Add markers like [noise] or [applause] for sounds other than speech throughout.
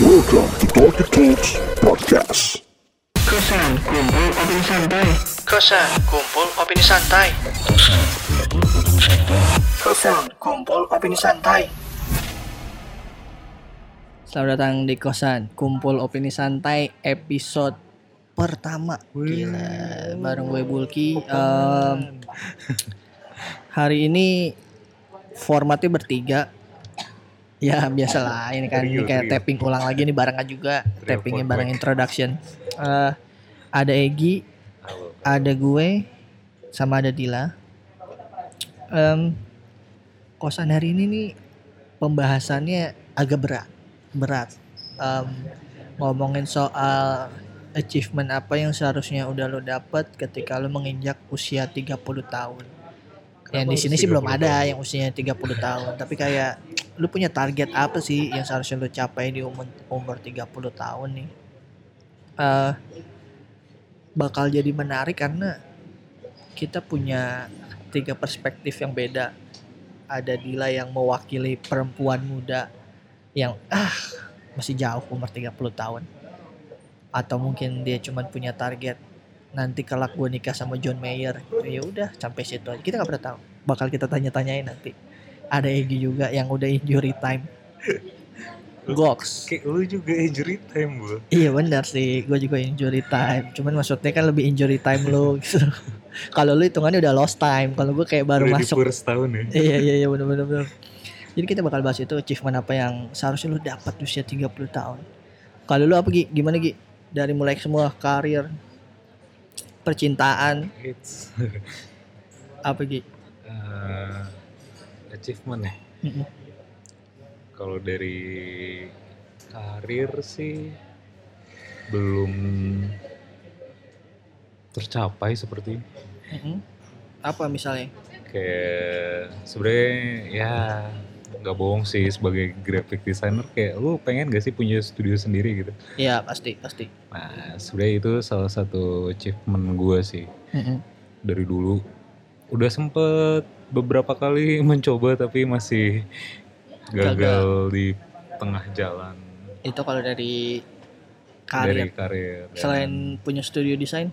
Welcome to Talkie Talks Podcast. Kosan kumpul opini santai. Kosan kumpul opini santai. Kosan kumpul opini santai. Selamat datang di kosan kumpul opini santai episode pertama. Gila, bareng gue Bulky. Em, hari ini formatnya bertiga. Ya biasalah ini kan ini kayak tapping ulang lagi nih barengan juga tappingnya bareng introduction. Eh, ada Egi, ada gue, sama ada Dila. Em, kosan hari ini nih pembahasannya agak berat, berat. Em, ngomongin soal achievement apa yang seharusnya udah lo dapet ketika lo menginjak usia 30 tahun. Yang di Kenapa sini sih belum 30 ada tahun? yang usianya 30 tahun, tapi kayak lu punya target apa sih yang seharusnya lu capai di umur umur 30 tahun nih? Eh bakal jadi menarik karena kita punya tiga perspektif yang beda. Ada Dila yang mewakili perempuan muda yang ah masih jauh umur 30 tahun. Atau mungkin dia cuma punya target nanti kelak gue nikah sama John Mayer. Ya udah sampai situ aja. Kita nggak pernah tahu. Bakal kita tanya-tanyain nanti. Ada Egi juga yang udah injury time. Goks. Kayak lu juga injury time bu. Iya benar sih, gue juga injury time. Cuman maksudnya kan lebih injury time lu [laughs] gitu. Kalau lu hitungannya udah lost time, kalau gue kayak baru Udah masuk. di tahun ya. Iya iya iya benar benar benar. Jadi kita bakal bahas itu achievement apa yang seharusnya lu dapat di usia 30 tahun. Kalau lu apa Gi? Gimana Gi? Dari mulai semua karir, percintaan, It's [laughs] apa Gi? uh, achievement ya. Mm-mm. Kalau dari karir sih belum tercapai seperti Mm-mm. Apa misalnya? kayak sebenarnya ya nggak bohong sih sebagai graphic designer kayak lu pengen gak sih punya studio sendiri gitu Iya pasti pasti. nah sebenarnya itu salah satu achievement gue sih Mm-mm. dari dulu udah sempet beberapa kali [laughs] mencoba tapi masih gagal, di tengah jalan Itu kalau dari dari karir. karir dan Selain punya studio desain,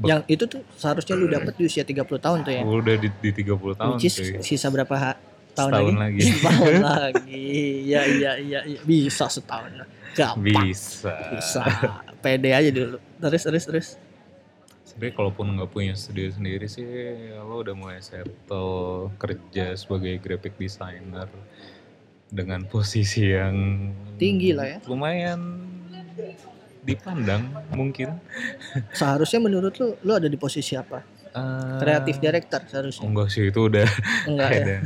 yang itu tuh seharusnya lu dapat di usia 30 tahun tuh ya. udah di, di 30 tahun Which is sisa berapa ha- tahun Setahun lagi? lagi. [laughs] Setahun [laughs] lagi. Ya iya iya iya. bisa setahun. Gampang. bisa Bisa. Pede aja dulu. Terus terus terus. sebenarnya kalaupun nggak punya studio sendiri sih ya lo udah mulai settle kerja sebagai graphic designer dengan posisi yang Tinggi lah ya. lumayan dipandang mungkin [laughs] Seharusnya menurut lu lu ada di posisi apa? Eh, Kreatif director seharusnya. enggak sih itu udah Enggak ya.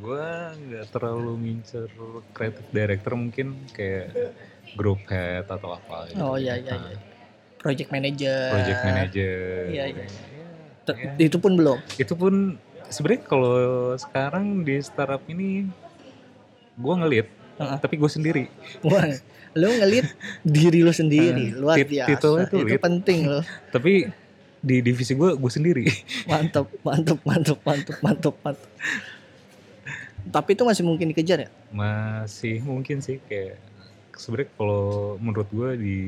Gue nggak terlalu ngincer creative director mungkin kayak group head atau apa gitu. Oh iya iya iya. Project manager. project manager Iya, iya. Ya, ya. Itu pun belum. itu pun sebenarnya kalau sekarang di startup ini gue ngelit Heeh. tapi gue sendiri Wah, lu ngelit diri lu sendiri. Eh, Luar biasa. titelnya Itu lead. penting loh. [laughs] tapi di divisi gue gue sendiri Mantap, mantap, mantap, mantap, mantap, mantap. Tapi itu masih mungkin dikejar ya? masih mungkin sih kayak sebenarnya kalau menurut gue di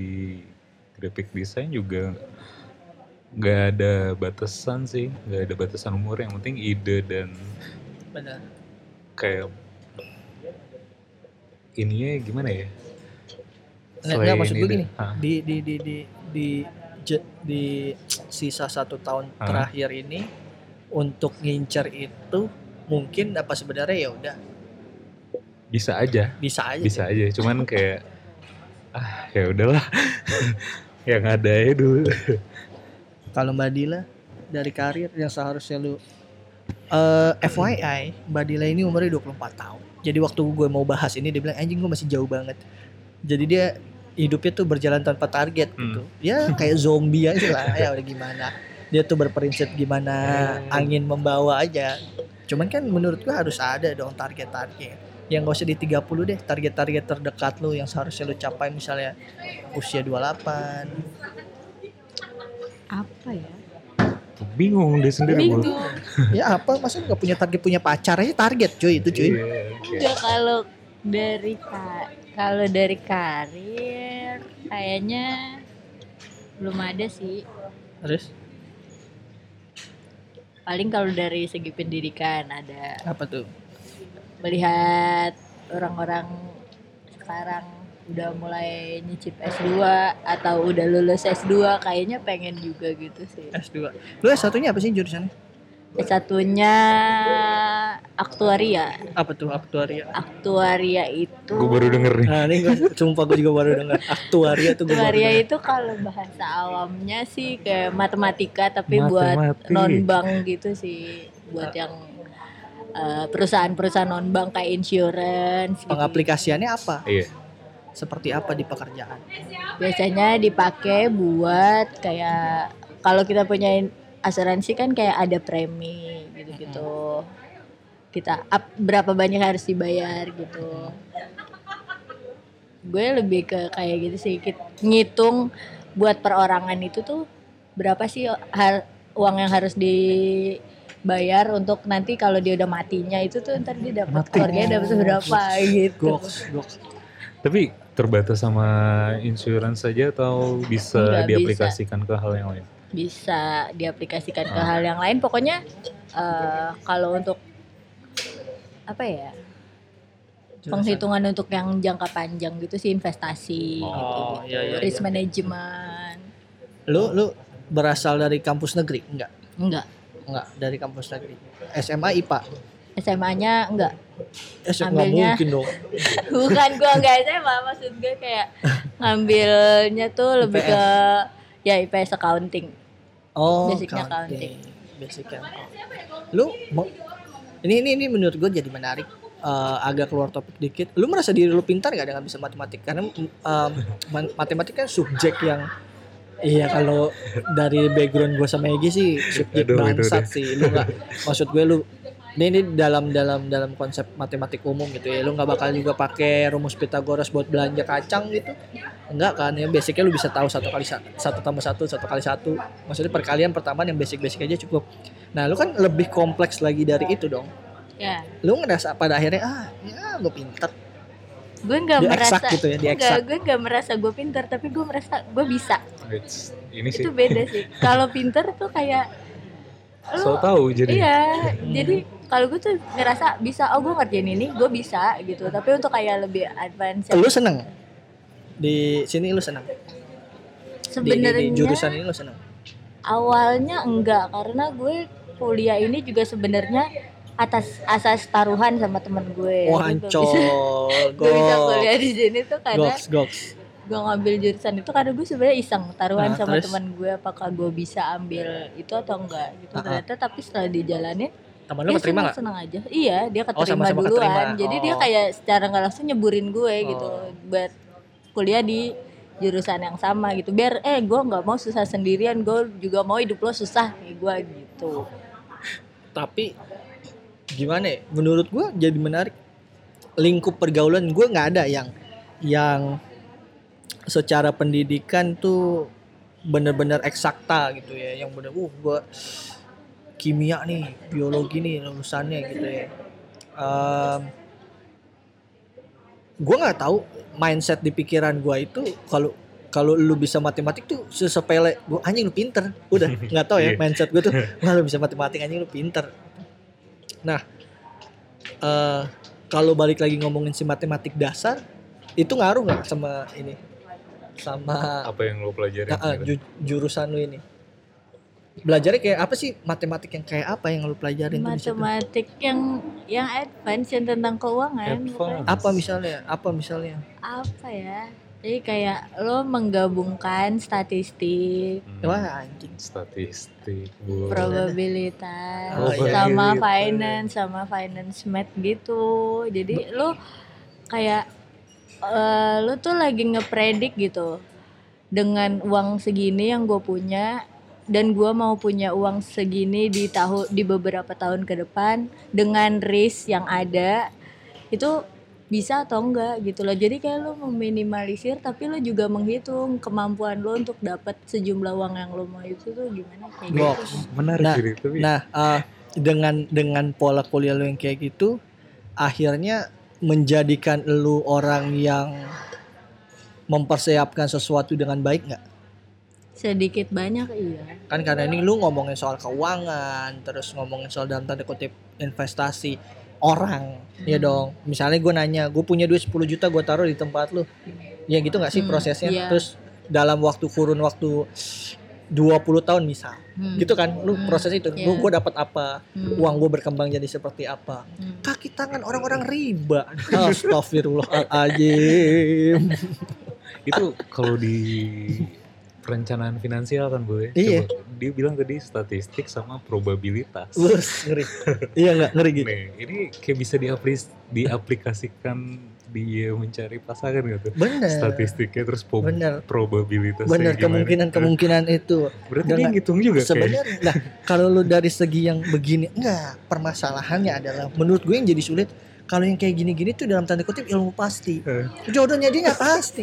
graphic design juga nggak ada batasan sih nggak ada batasan umur yang penting ide dan Benar. kayak ininya gimana ya Nggak, nggak, maksud gue gini. Hah? Di di di di di je- di sisa satu tahun Hah? terakhir ini untuk ngincer itu mungkin apa sebenarnya ya udah bisa aja bisa aja. bisa aja cuman kayak ah ya udahlah [laughs] yang ada ya dulu Kalau Mbak Dila dari karir yang seharusnya lu eh FYI, Mbak Dila ini umurnya 24 tahun. Jadi waktu gue mau bahas ini dia bilang anjing gue masih jauh banget. Jadi dia hidupnya tuh berjalan tanpa target gitu. Ya kayak zombie aja lah. Ya udah gimana. Dia tuh berprinsip gimana angin membawa aja. Cuman kan menurut gue harus ada dong target-target. Yang gak usah di 30 deh, target-target terdekat lu yang seharusnya lu capai misalnya usia 28, apa ya? bingung dia sendiri. Bingung. [laughs] ya apa masa nggak punya target punya pacar aja target cuy itu cuy kayak- Enggak kalau dari ka Kalau dari karir kayaknya belum ada sih. Terus Paling kalau dari segi pendidikan ada apa tuh? melihat orang-orang sekarang udah mulai nyicip S2 atau udah lulus S2 kayaknya pengen juga gitu sih. S2. Lu S1-nya apa sih jurusannya? S1-nya aktuaria. Apa tuh aktuaria? Aktuaria itu Gue baru denger nih. Nah, ini gua, sumpah gue juga baru dengar. Aktuaria tuh gue baru Aktuaria itu kalau bahasa awamnya sih kayak matematika tapi buat Matematik. non bank gitu sih, buat yang eh, perusahaan-perusahaan non bank kayak insurance. gitu. Pengaplikasiannya apa? Iya. Seperti apa di pekerjaan? Biasanya dipakai buat kayak kalau kita punya asuransi kan kayak ada premi gitu-gitu. Kita up, berapa banyak harus dibayar gitu. Gue lebih ke kayak gitu sih, ngitung buat perorangan itu tuh berapa sih har- uang yang harus dibayar untuk nanti kalau dia udah matinya itu tuh ntar dia dapat keluarganya dapat berapa gitu. Goks, goks. Tapi terbatas sama insurance saja atau bisa Nggak bisa. diaplikasikan ke hal yang lain? Bisa diaplikasikan ke Ah. hal yang lain pokoknya eh, kalau untuk apa ya Jurusan. penghitungan untuk yang jangka panjang gitu sih investasi Oh, gitu, iya, iya, risk iya. management Lu lu berasal dari kampus negeri? Enggak. enggak Enggak, dari kampus negeri. SMA IPA. SMA-nya enggak SMA Ambilnya- mungkin dong. [laughs] bukan gua enggak SMA maksud gue kayak ngambilnya tuh lebih ke ya IPS accounting Oh, Basicnya accounting. Basic accounting. Lu mau ini ini ini menurut gue jadi menarik. Eh, agak keluar topik dikit. Lu merasa diri lu pintar gak dengan bisa matematik? Karena ma- matematik kan subjek yang Iya kalau dari background gue sama Egi sih subjek Aduh, bangsat sih lu nggak maksud gue lu ini, ini dalam dalam dalam konsep matematik umum gitu ya. Lu nggak bakal juga pakai rumus Pitagoras buat belanja kacang gitu. Enggak kan ya basicnya lu bisa tahu satu kali sa- satu tambah satu satu kali satu. Maksudnya perkalian pertama yang basic basic aja cukup. Nah lu kan lebih kompleks lagi dari itu dong. Ya. Lu ngerasa pada akhirnya ah ya gue pintar gue nggak Di merasa eksak gitu ya, di enggak, gue nggak merasa gue pintar tapi gue merasa gue bisa. It's- ini sih. itu beda sih. Kalau pinter tuh kayak so tahu jadi iya jadi kalau gue tuh ngerasa bisa oh gue ngerjain ini gue bisa gitu. Tapi untuk kayak lebih advance lu seneng? Di sini lu seneng? Di, di, sebenarnya di jurusan ini lu seneng? awalnya enggak karena gue kuliah ini juga sebenarnya atas asas taruhan sama temen gue. Wah ancol gue bisa kuliah di sini tuh karena goks goks. gue ngambil jurusan itu karena gue sebenarnya iseng taruhan Nah, sama terus? teman gue apakah gue bisa ambil itu atau enggak gitu. Ah, ah. ternyata tapi setelah dijalanin teman lu dia keterima senang nggak? senang aja. Iya dia keterima sama-sama duluan. keterima. jadi dia Oh. kayak secara nggak langsung nyeburin gue gitu Oh. buat kuliah di jurusan yang sama gitu. Biar eh gue nggak mau susah sendirian gue juga mau hidup lo susah kayak gue gitu. Tapi gimana ya? Menurut gua jadi menarik. Lingkup pergaulan gua nggak ada yang yang secara pendidikan tuh bener-bener eksakta gitu ya. Yang bener uh gua kimia nih biologi nih lulusannya gitu ya. Em, gua nggak tahu mindset di pikiran gua itu kalau kalau lu bisa matematik tuh sesepele gua anjing lu pinter. Udah [laughs] nggak tahu ya Iya. mindset gua tuh. [laughs] Wah lu bisa matematik anjing lu pinter. Nah eh kalau balik lagi ngomongin si matematik dasar itu ngaruh nggak sama ini? Sama apa yang lo pelajari Nah, ah, ju- jurusan lu ini belajarnya kayak apa sih? Matematik yang kayak apa yang lu pelajarin matematik yang yang advance yang tentang keuangan Advance. apa misalnya? Apa misalnya? Apa ya? Jadi kayak lo menggabungkan statistik Hmm, wah anjing. Statistik bu probabilitas Oh, iya, sama iya, iya. finance sama finance math gitu. Jadi lo kayak eh, lo tuh lagi ngepredik gitu dengan uang segini yang gue punya dan gue mau punya uang segini di tahun di beberapa tahun ke depan dengan risk yang ada itu bisa atau enggak gitu loh jadi kayak lo meminimalisir tapi lo juga menghitung kemampuan lo untuk dapat sejumlah uang yang lo mau itu tuh gimana kayak gitu Goks. menarik Nah, tapi Nah, eh, dengan dengan pola kuliah lu yang kayak gitu, akhirnya menjadikan lu orang yang mempersiapkan sesuatu dengan baik nggak? Sedikit banyak iya Kan karena ini lu ngomongin soal keuangan, terus ngomongin soal dalam tanda kutip investasi orang, ya Hmm. dong. Misalnya gue nanya, gue punya duit 10 juta gue taruh di tempat lu, ya gitu nggak sih Hmm, prosesnya? iya. Terus dalam waktu kurun waktu 20 tahun misal, Hmm. gitu kan? Lu Hmm, proses itu, gue gue dapat apa, Hmm. uang gue berkembang jadi seperti apa? Hmm. Kaki tangan orang-orang riba. Astagfirullahaladzim. [laughs] itu kalau di perencanaan finansial kan boleh Iya. dia bilang tadi statistik sama probabilitas Bus, ngeri. Iya nggak ngeri gitu. Nih, ini kayak bisa diaplis, diaplikasikan di mencari pasangan gitu. Bener. Statistiknya terus po- Bener. probabilitasnya Bener gimana. kemungkinan-kemungkinan itu. Berarti Dan dia ngitung juga. Sebenarnya nah kalau lu dari segi yang begini enggak, permasalahannya adalah menurut gue yang jadi sulit kalau yang kayak gini-gini tuh dalam tanda kutip ilmu pasti. Eh. Jodohnya dia nggak pasti.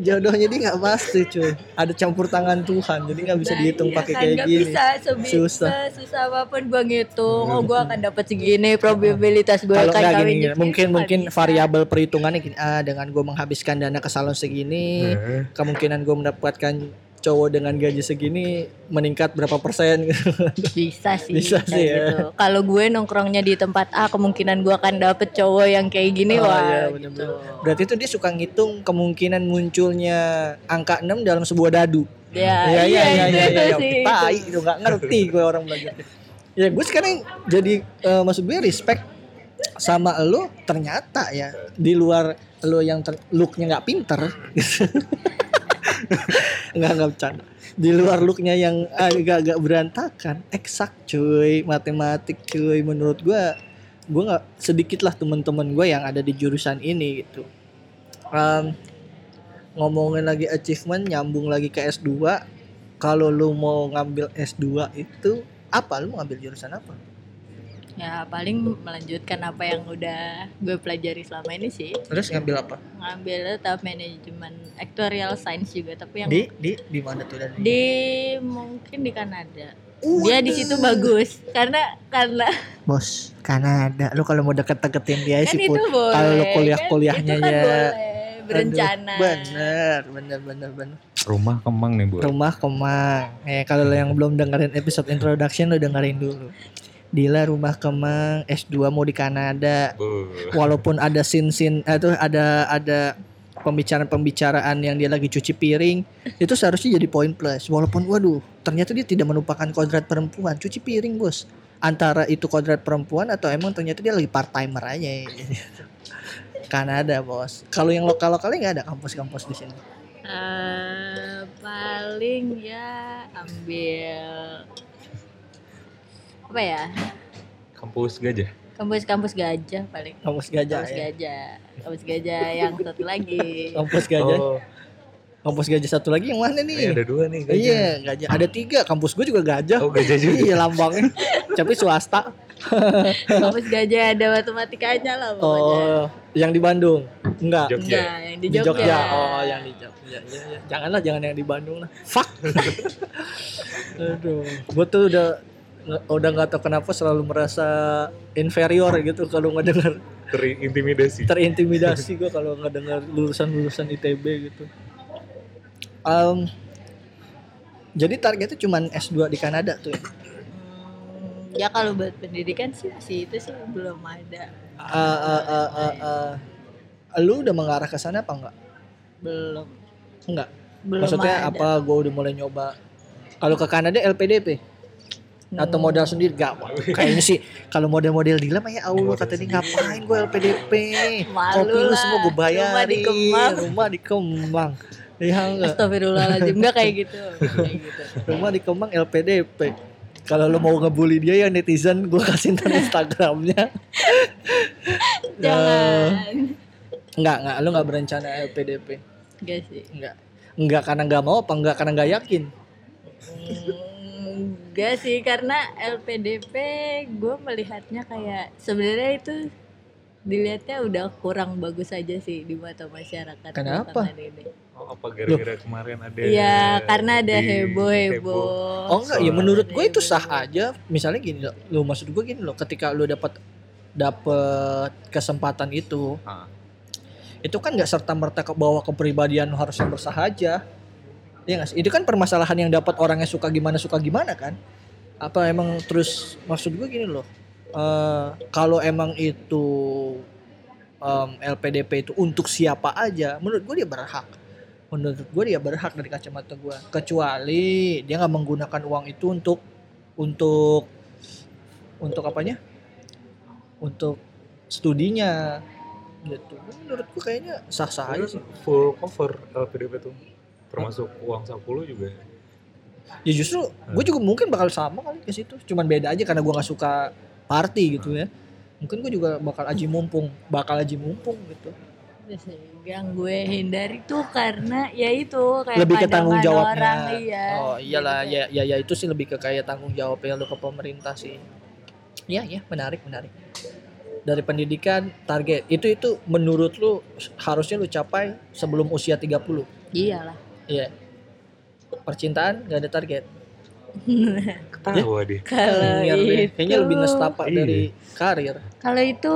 Jodohnya dia nggak pasti cuy. Ada campur tangan Tuhan, jadi nggak bisa Nah, dihitung iya pakai kan, kayak gini. bisa sebi- Susah. susah apa pun gua ngitung oh gua akan dapat segini probabilitas gue Kalau akan kawin gini, gitu. mungkin mungkin variabel perhitungannya gini, ah dengan gue menghabiskan dana ke salon segini, kemungkinan gue mendapatkan cowok dengan gaji segini meningkat berapa persen gitu. bisa sih Bisa sih ya. gitu. kalau gue nongkrongnya di tempat A kemungkinan gue akan dapet cowok yang kayak gini Oh, wah iya, gitu. bener-bener. Berarti itu dia suka ngitung kemungkinan munculnya angka 6 dalam sebuah dadu. ya Iya iya iya itu iya iya. sih, itu. Tai itu nggak ngerti gue orang belajar. Ya gue sekarang jadi eh, maksud gue respect sama lo ternyata ya di luar lo yang ter- looknya nggak pinter [laughs] nggak nggak bercanda. Di luar looknya yang agak-agak berantakan. Eksak cuy. Matematik cuy. Menurut gue gue nggak sedikit lah teman-teman gue yang ada di jurusan ini gitu. Em, ngomongin lagi achievement nyambung lagi ke S2 kalau lu mau ngambil S2 itu apa? Lu mau ngambil jurusan apa ya paling melanjutkan apa yang udah gue pelajari selama ini sih. Terus ngambil apa? Ngambil tetap manajemen actuarial science juga tapi yang di di di mana tuh dan? Di mungkin di Kanada. Dia di situ bagus karena karena [laughs] bos Kanada. Lu kalau mau deket-deketin dia kan sih kalau lu kan? kuliah-kuliahnya Itu kan ya. boleh berencana. Aduh, bener bener bener bener. Rumah kemang nih bu. rumah kemang. Eh kalau lo yang belum dengerin episode introduction lo dengerin dulu Dila rumah kemang S2 mau di Kanada. Bu. walaupun ada sin-sin itu ada ada pembicaraan-pembicaraan yang dia lagi cuci piring itu seharusnya jadi poin plus. Walaupun waduh ternyata dia tidak melupakan kodrat perempuan. Cuci piring bos. Antara itu kodrat perempuan atau emang ternyata dia lagi part timer aja. [laughs] Kanada bos. Kalau yang lokal lokalnya nggak ada kampus-kampus di sini. Eh, paling ya ambil apa ya Kampus gajah. kampus-kampus gajah paling kampus gajah kampus ya gajah kampus gajah yang satu lagi [laughs] kampus gajah Oh, kampus gajah satu lagi yang mana nih ada dua nih gajah. iya gajah ada tiga kampus gue juga gajah Oh gajah juga. iya lambangnya tapi swasta [laughs] kampus gajah ada matematikanya lah pokoknya Oh, yang di Bandung? Enggak. Jogja. Enggak, yang di Di Jogja. Jogja. Oh, yang di Jogja. Ya, ya. Janganlah, jangan yang di Bandung lah. Fuck. [laughs] Aduh, gue tuh udah udah nggak tahu kenapa selalu merasa inferior gitu kalau ngedengar Terintimidasi. terintimidasi gue [laughs] kalau ngedengar lulusan-lulusan ITB gitu. Em, jadi targetnya cuman S2 di Kanada tuh. ya? Hmm, ya kalau buat pendidikan sih masih itu sih belum ada Eh, eh, eh, eh, eh. lu udah mengarah ke sana apa enggak? belum Enggak. belum Maksudnya ada. apa? Gue udah mulai nyoba. Kalau ke Kanada LPDP atau Hmm. modal sendiri gak? Kayaknya sih kalau model-model Dila mah ya Allah kata dia sendiri. ngapain gue LPDP? Kopi lu semua gue bayarin. rumah di Kemang. Rumah di Kemang. Iya enggak? Astagfirullahaladzim Enggak kayak gitu [laughs] Kayak gitu Rumah di Kemang LPDP. Kalau lo mau ngebully dia ya netizen gue kasih ntar Instagramnya. [laughs] Eh, Jangan enggak enggak lo nggak berencana LPDP. Enggak sih Enggak. Enggak karena nggak mau apa enggak karena nggak yakin. Hmm, Enggak sih karena LPDP gue melihatnya kayak sebenarnya itu dilihatnya udah kurang bagus aja sih di mata masyarakat Kenapa? ini. Oh, apa gara-gara kemarin ada Iya karena ada di- heboh-heboh. Oh enggak ya menurut gue itu Heboh. sah aja. Misalnya gini loh, lo maksud gue gini loh, ketika lo dapat dapet kesempatan itu Ah. itu kan nggak serta merta ke bawa kepribadian harus yang bersahaja Iya nggak sih? Itu kan permasalahan yang dapat orang yang suka gimana suka gimana kan? Apa emang terus maksud gue gini loh. eh, kalau emang itu em, LPDP itu untuk siapa aja, menurut gue dia berhak. Menurut gue dia berhak dari kacamata gue. Kecuali dia nggak menggunakan uang itu untuk untuk untuk apanya? Untuk studinya gitu. Menurut gue kayaknya sah-sah aja sih. full cover LPDP tuh termasuk uang saku lu juga Ya justru gue juga mungkin bakal sama kali ke situ. Cuman beda aja karena gue nggak suka party gitu ya. Mungkin gue juga bakal aji mumpung, bakal aji mumpung gitu. Yang gue hindari tuh karena ya itu kayak Lebih ke tanggung jawabnya. orang iya oh iyalah Jadi ya, ya ya itu sih lebih ke kayak tanggung jawabnya lu ke pemerintah sih. Iya ya menarik menarik. Dari pendidikan target itu itu menurut lu harusnya lu capai sebelum usia 30. kayak- iyalah Iya. Percintaan gak ada target. [laughs] ketawa dia kalau deh. itu Kayaknya lebih nestapa Iya. dari karir. kalau itu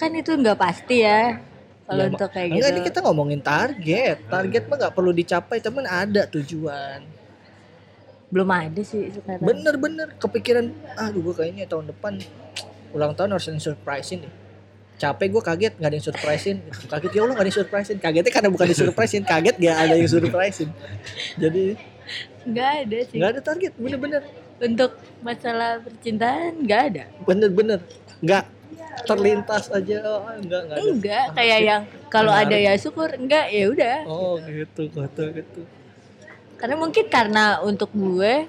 kan itu nggak pasti ya kalau Iya, untuk kayak Enggak gitu ini kita ngomongin target. Target mah nggak perlu dicapai, temen ada tujuan. belum ada sih sekarang Bener-bener kepikiran, aduh gue kayaknya tahun depan ulang tahun harus surprisein nih. Capek gue kaget nggak ada yang surprisein. Kaget ya Allah nggak ada yang surprisein. Kagetnya karena bukan disurprisein, kaget gak ada yang surprisein. Jadi nggak ada sih nggak ada target, bener-bener, untuk masalah percintaan nggak ada bener-bener nggak terlintas aja, oh, enggak nggak ada. enggak kayak yang kalau ada ya syukur enggak ya udah Oh gitu, gitu, gitu. karena mungkin karena untuk gue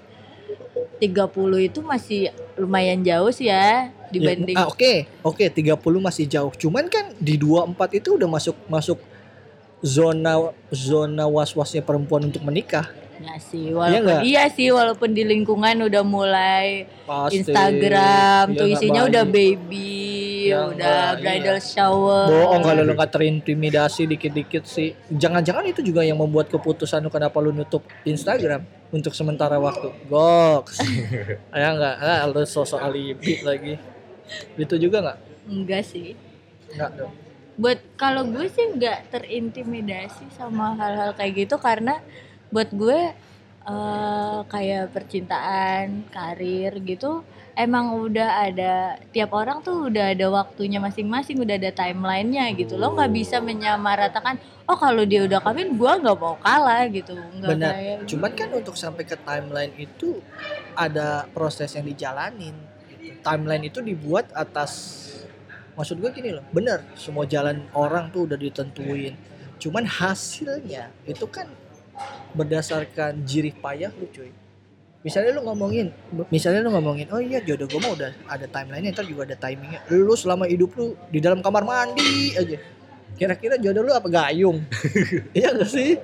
30 itu masih lumayan jauh sih ya dibanding Ya, ah, oke, oke 30 masih jauh. Cuman kan di 24 itu udah masuk masuk zona zona was-wasnya perempuan untuk menikah. Ya sih, walaupun nggak? iya sih walaupun di lingkungan udah mulai Pasti. Instagram Iya tuh isinya udah baby, Ya udah nggak, bridal iya. shower. Bohong kalau lu nggak terintimidasi dikit-dikit sih. Jangan-jangan itu juga yang membuat keputusan lu kenapa lu nutup Instagram untuk sementara waktu. Goks. [laughs] ya enggak, ah, lu sosok alibi lagi. Itu juga nggak? Enggak sih. Enggak dong. Buat kalau gue sih nggak terintimidasi sama hal-hal kayak gitu karena buat gue eh, kayak percintaan, karir gitu emang udah ada tiap orang tuh udah ada waktunya masing-masing, udah ada timelinenya gitu. Lo nggak bisa menyamaratakan, oh kalau dia udah kawin, gua nggak mau kalah gitu. Nggak Benar. kayak Cuman kan untuk sampai ke timeline itu ada proses yang dijalanin. Timeline itu dibuat atas maksud gue gini loh, bener semua jalan orang tuh udah ditentuin. Cuman hasilnya itu kan berdasarkan jirih payah lu cuy. Misalnya lu ngomongin, misalnya lu ngomongin, oh iya jodoh gue mah udah ada timelinenya, ntar juga ada timingnya. Lu selama hidup lu di dalam kamar mandi aja. Kira-kira jodoh lu apa gayung? [laughs] iya gak sih?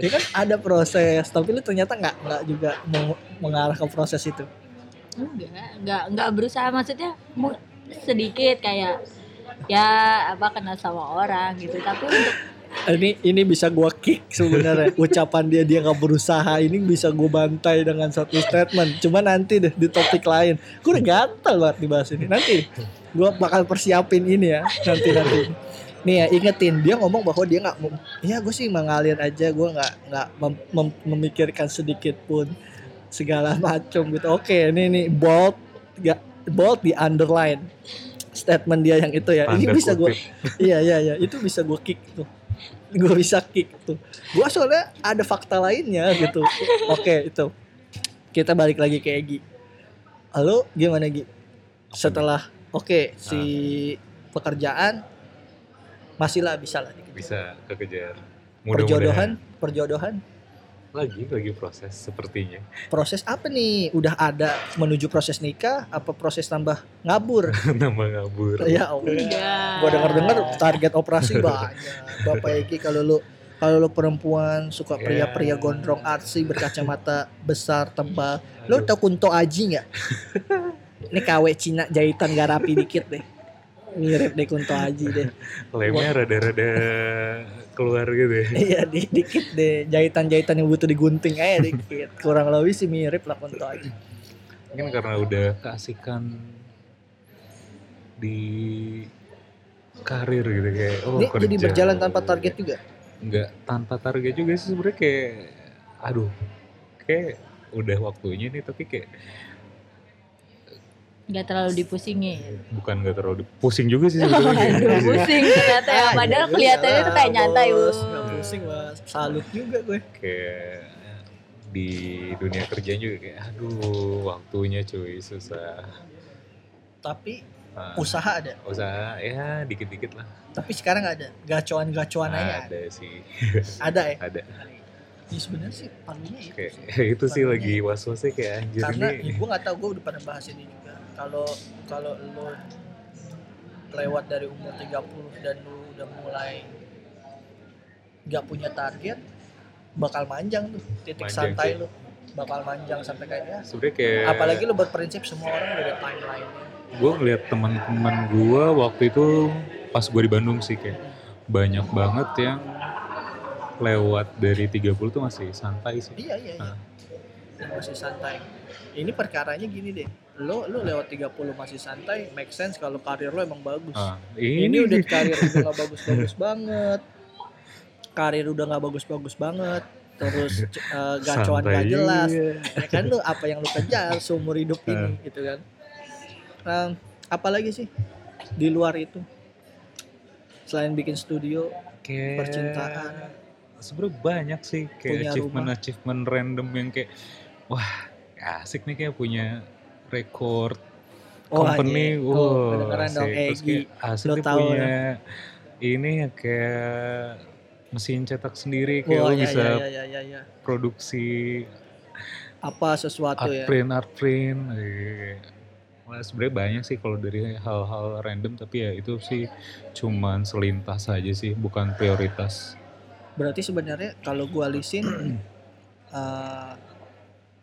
Ya kan ada proses, tapi lu ternyata nggak nggak juga meng- mengarah ke proses itu. Enggak, enggak, enggak berusaha maksudnya sedikit kayak ya apa kenal sama orang gitu. Tapi untuk Ini ini bisa gua kick sebenarnya. [laughs] Ucapan dia dia nggak berusaha ini bisa gua bantai dengan satu statement. Cuma nanti deh di topik lain. Gue udah gatel banget dibahas ini. Nanti gua bakal persiapin ini ya. Nanti nanti. Nih ya ingetin dia ngomong bahwa dia nggak ya gue sih mengalir aja gue nggak nggak mem- mem- memikirkan sedikit pun segala macam gitu. Oke ini nih bold gak bold di underline statement dia yang itu ya. Ini Tanda bisa gue [laughs] iya iya iya. Itu bisa gue kick tuh. Gue bisa kick tuh. Gue soalnya ada fakta lainnya gitu. Oke itu. Kita balik lagi ke Egi. Halo gimana Gi? Setelah oke si pekerjaan masih lah bisa lah dikit. bisa kekejar. Perjodohan perjodohan lagi lagi proses sepertinya. Proses apa nih? Udah ada menuju proses nikah apa proses tambah ngabur? [laughs] Nambah ngabur. Ya Allah. Enggak. gua denger dengar target operasi banyak. Bapak Egi kalau lu kalau lu perempuan suka pria-pria gondrong artsy berkacamata besar tebal lu tau Kunto Aji nggak? [laughs] Ini KW Cina jahitan gak rapi dikit deh. Mirip deh Kunto Aji deh. Lemnya rada-rada keluar gitu ya. Iya di, dikit deh jahitan-jahitan yang butuh digunting aja dikit. [laughs] Kurang lebih sih mirip lah Kunto Aji mungkin karena udah keasikan di karir gitu kayak oh Ini jadi berjalan tanpa target juga. nggak tanpa target juga sih sebenarnya kayak aduh kayak udah waktunya nih tapi kayak nggak terlalu dipusingin bukan nggak terlalu di- pusing juga sih [laughs] Aduh, sebetulnya pusing ternyata ya. Padahal kelihatannya tuh kayak nyantai, bos. Bos. Nggak pusing mas. Salut juga gue. kayak di dunia kerja juga kayak aduh waktunya cuy susah Tapi Ah, usaha ada. usaha ya dikit-dikit lah Tapi sekarang ada. Gacoan-gacoan aja. ada sih [laughs] Ada ya. ada Ya sebenarnya sih palunya itu kayak sih. [laughs] itu sih lagi was-wasnya kayak anjir Karena ini ya, gue nggak tahu gue udah pernah bahas ini juga. Kalau kalau lo lewat dari umur 30 dan lu udah mulai nggak punya target bakal manjang tuh titik Manjang santai sih. lu. Bakal manjang sampai kayak ya. Sebenarnya kayak apalagi lu berprinsip semua orang udah ada timeline gue ngeliat teman-teman gue waktu itu pas gue di Bandung sih kayak banyak banget yang lewat dari 30 tuh masih santai sih. Iya iya iya. Ah. Dan masih santai. Ini perkaranya gini deh lo lo lewat 30 masih santai make sense kalau karir lo emang bagus. Ah, ini, udah karir udah gak [laughs] bagus-bagus banget. Karir udah gak bagus-bagus banget. Terus gacoan santai gak jelas ya kan lu apa yang lu kejar seumur hidup ini gitu kan. Em, apalagi sih di luar itu? Selain bikin studio kayak percintaan. sebenarnya banyak sih Punya kayak achievement rumah. achievement random yang kayak wah asik nih kayak punya record company anjing. Tuh, wow kedengeran dong Egi nih tahu punya ini ya kayak mesin cetak sendiri kayak Wah, lo ya, bisa ya, ya, ya, ya. produksi apa sesuatu art ya? print art print eh, Wah, sebenarnya banyak sih kalau dari hal-hal random tapi ya itu sih cuman selintas aja sih bukan prioritas. Berarti sebenarnya kalau gua lisin [clears throat] eh,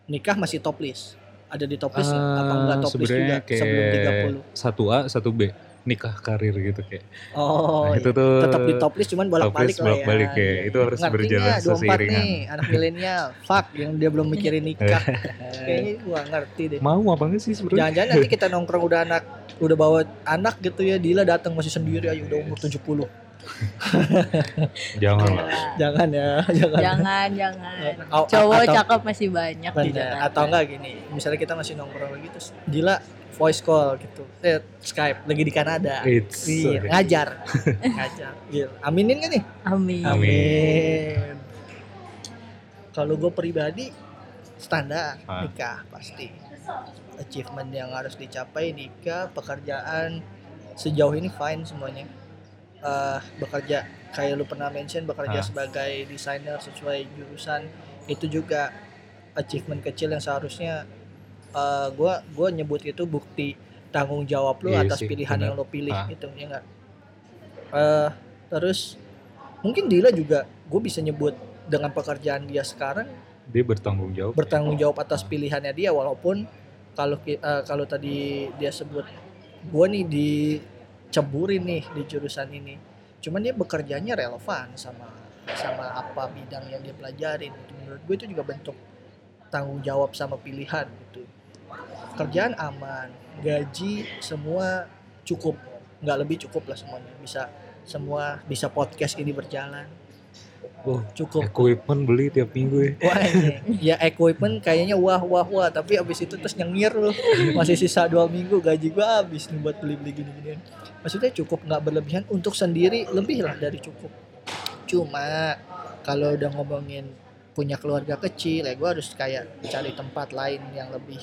nikah masih top list ada di top list apa Ah, enggak top list juga sebelum kayak 30 satu A satu B nikah karir gitu kayak oh Nah, iya. itu tuh tetap di top list cuman bolak-balik lah ya. bolak-balik ya. Itu harus Ngertinya berjalan 24 seseiringan. nih, anak milenial. Fuck, yang dia belum mikirin nikah. [laughs] Kayaknya gua ngerti deh. mau apa enggak sih sebenarnya Jangan-jangan nanti kita nongkrong udah anak udah bawa anak gitu ya, Dila datang masih sendiri ayo udah umur 70. [laughs] jangan lah Gila. Jangan ya, [laughs] jangan. jangan jangan Oh, cowok atau- cakep masih banyak di Bener. Jakarta Atau enggak gini, misalnya kita masih nongkrong lagi terus Dila voice call gitu. Eh, Skype lagi di Kanada. It's Iya, ngajar. [laughs] ngajar. Gila. Aminin kan nih? amin Amin. Kalau gue pribadi standar Ah. nikah pasti. Achievement yang harus dicapai nikah, pekerjaan sejauh ini fine semuanya. Eh bekerja kayak lu pernah mention bekerja Ah. sebagai desainer sesuai jurusan itu juga achievement kecil yang seharusnya eh gua gua nyebut itu bukti tanggung jawab lu Iya atas sih, pilihan benar. yang lu pilih Ah. gitu ya enggak eh terus mungkin Dila juga gue bisa nyebut dengan pekerjaan dia sekarang dia bertanggung jawab bertanggung jawab atas pilihannya dia walaupun kalau eh, kalau tadi dia sebut gue nih diceburin nih di jurusan ini. Cuman dia bekerjanya relevan sama sama apa bidang yang dia pelajarin. Gitu. menurut gue itu juga bentuk tanggung jawab sama pilihan gitu. Kerjaan aman gaji semua cukup. Nggak lebih cukup lah semuanya. Bisa semua bisa podcast ini berjalan. Oh, cukup. equipment beli tiap minggu ya. Wah ya equipment kayaknya wah wah wah. Tapi abis itu terus nyengir loh. Masih sisa dua minggu gaji gua habis nih buat beli beli gini ginian maksudnya cukup nggak berlebihan untuk sendiri lebih lah dari cukup cuma kalau udah ngomongin punya keluarga kecil ya gua harus kayak cari tempat lain yang lebih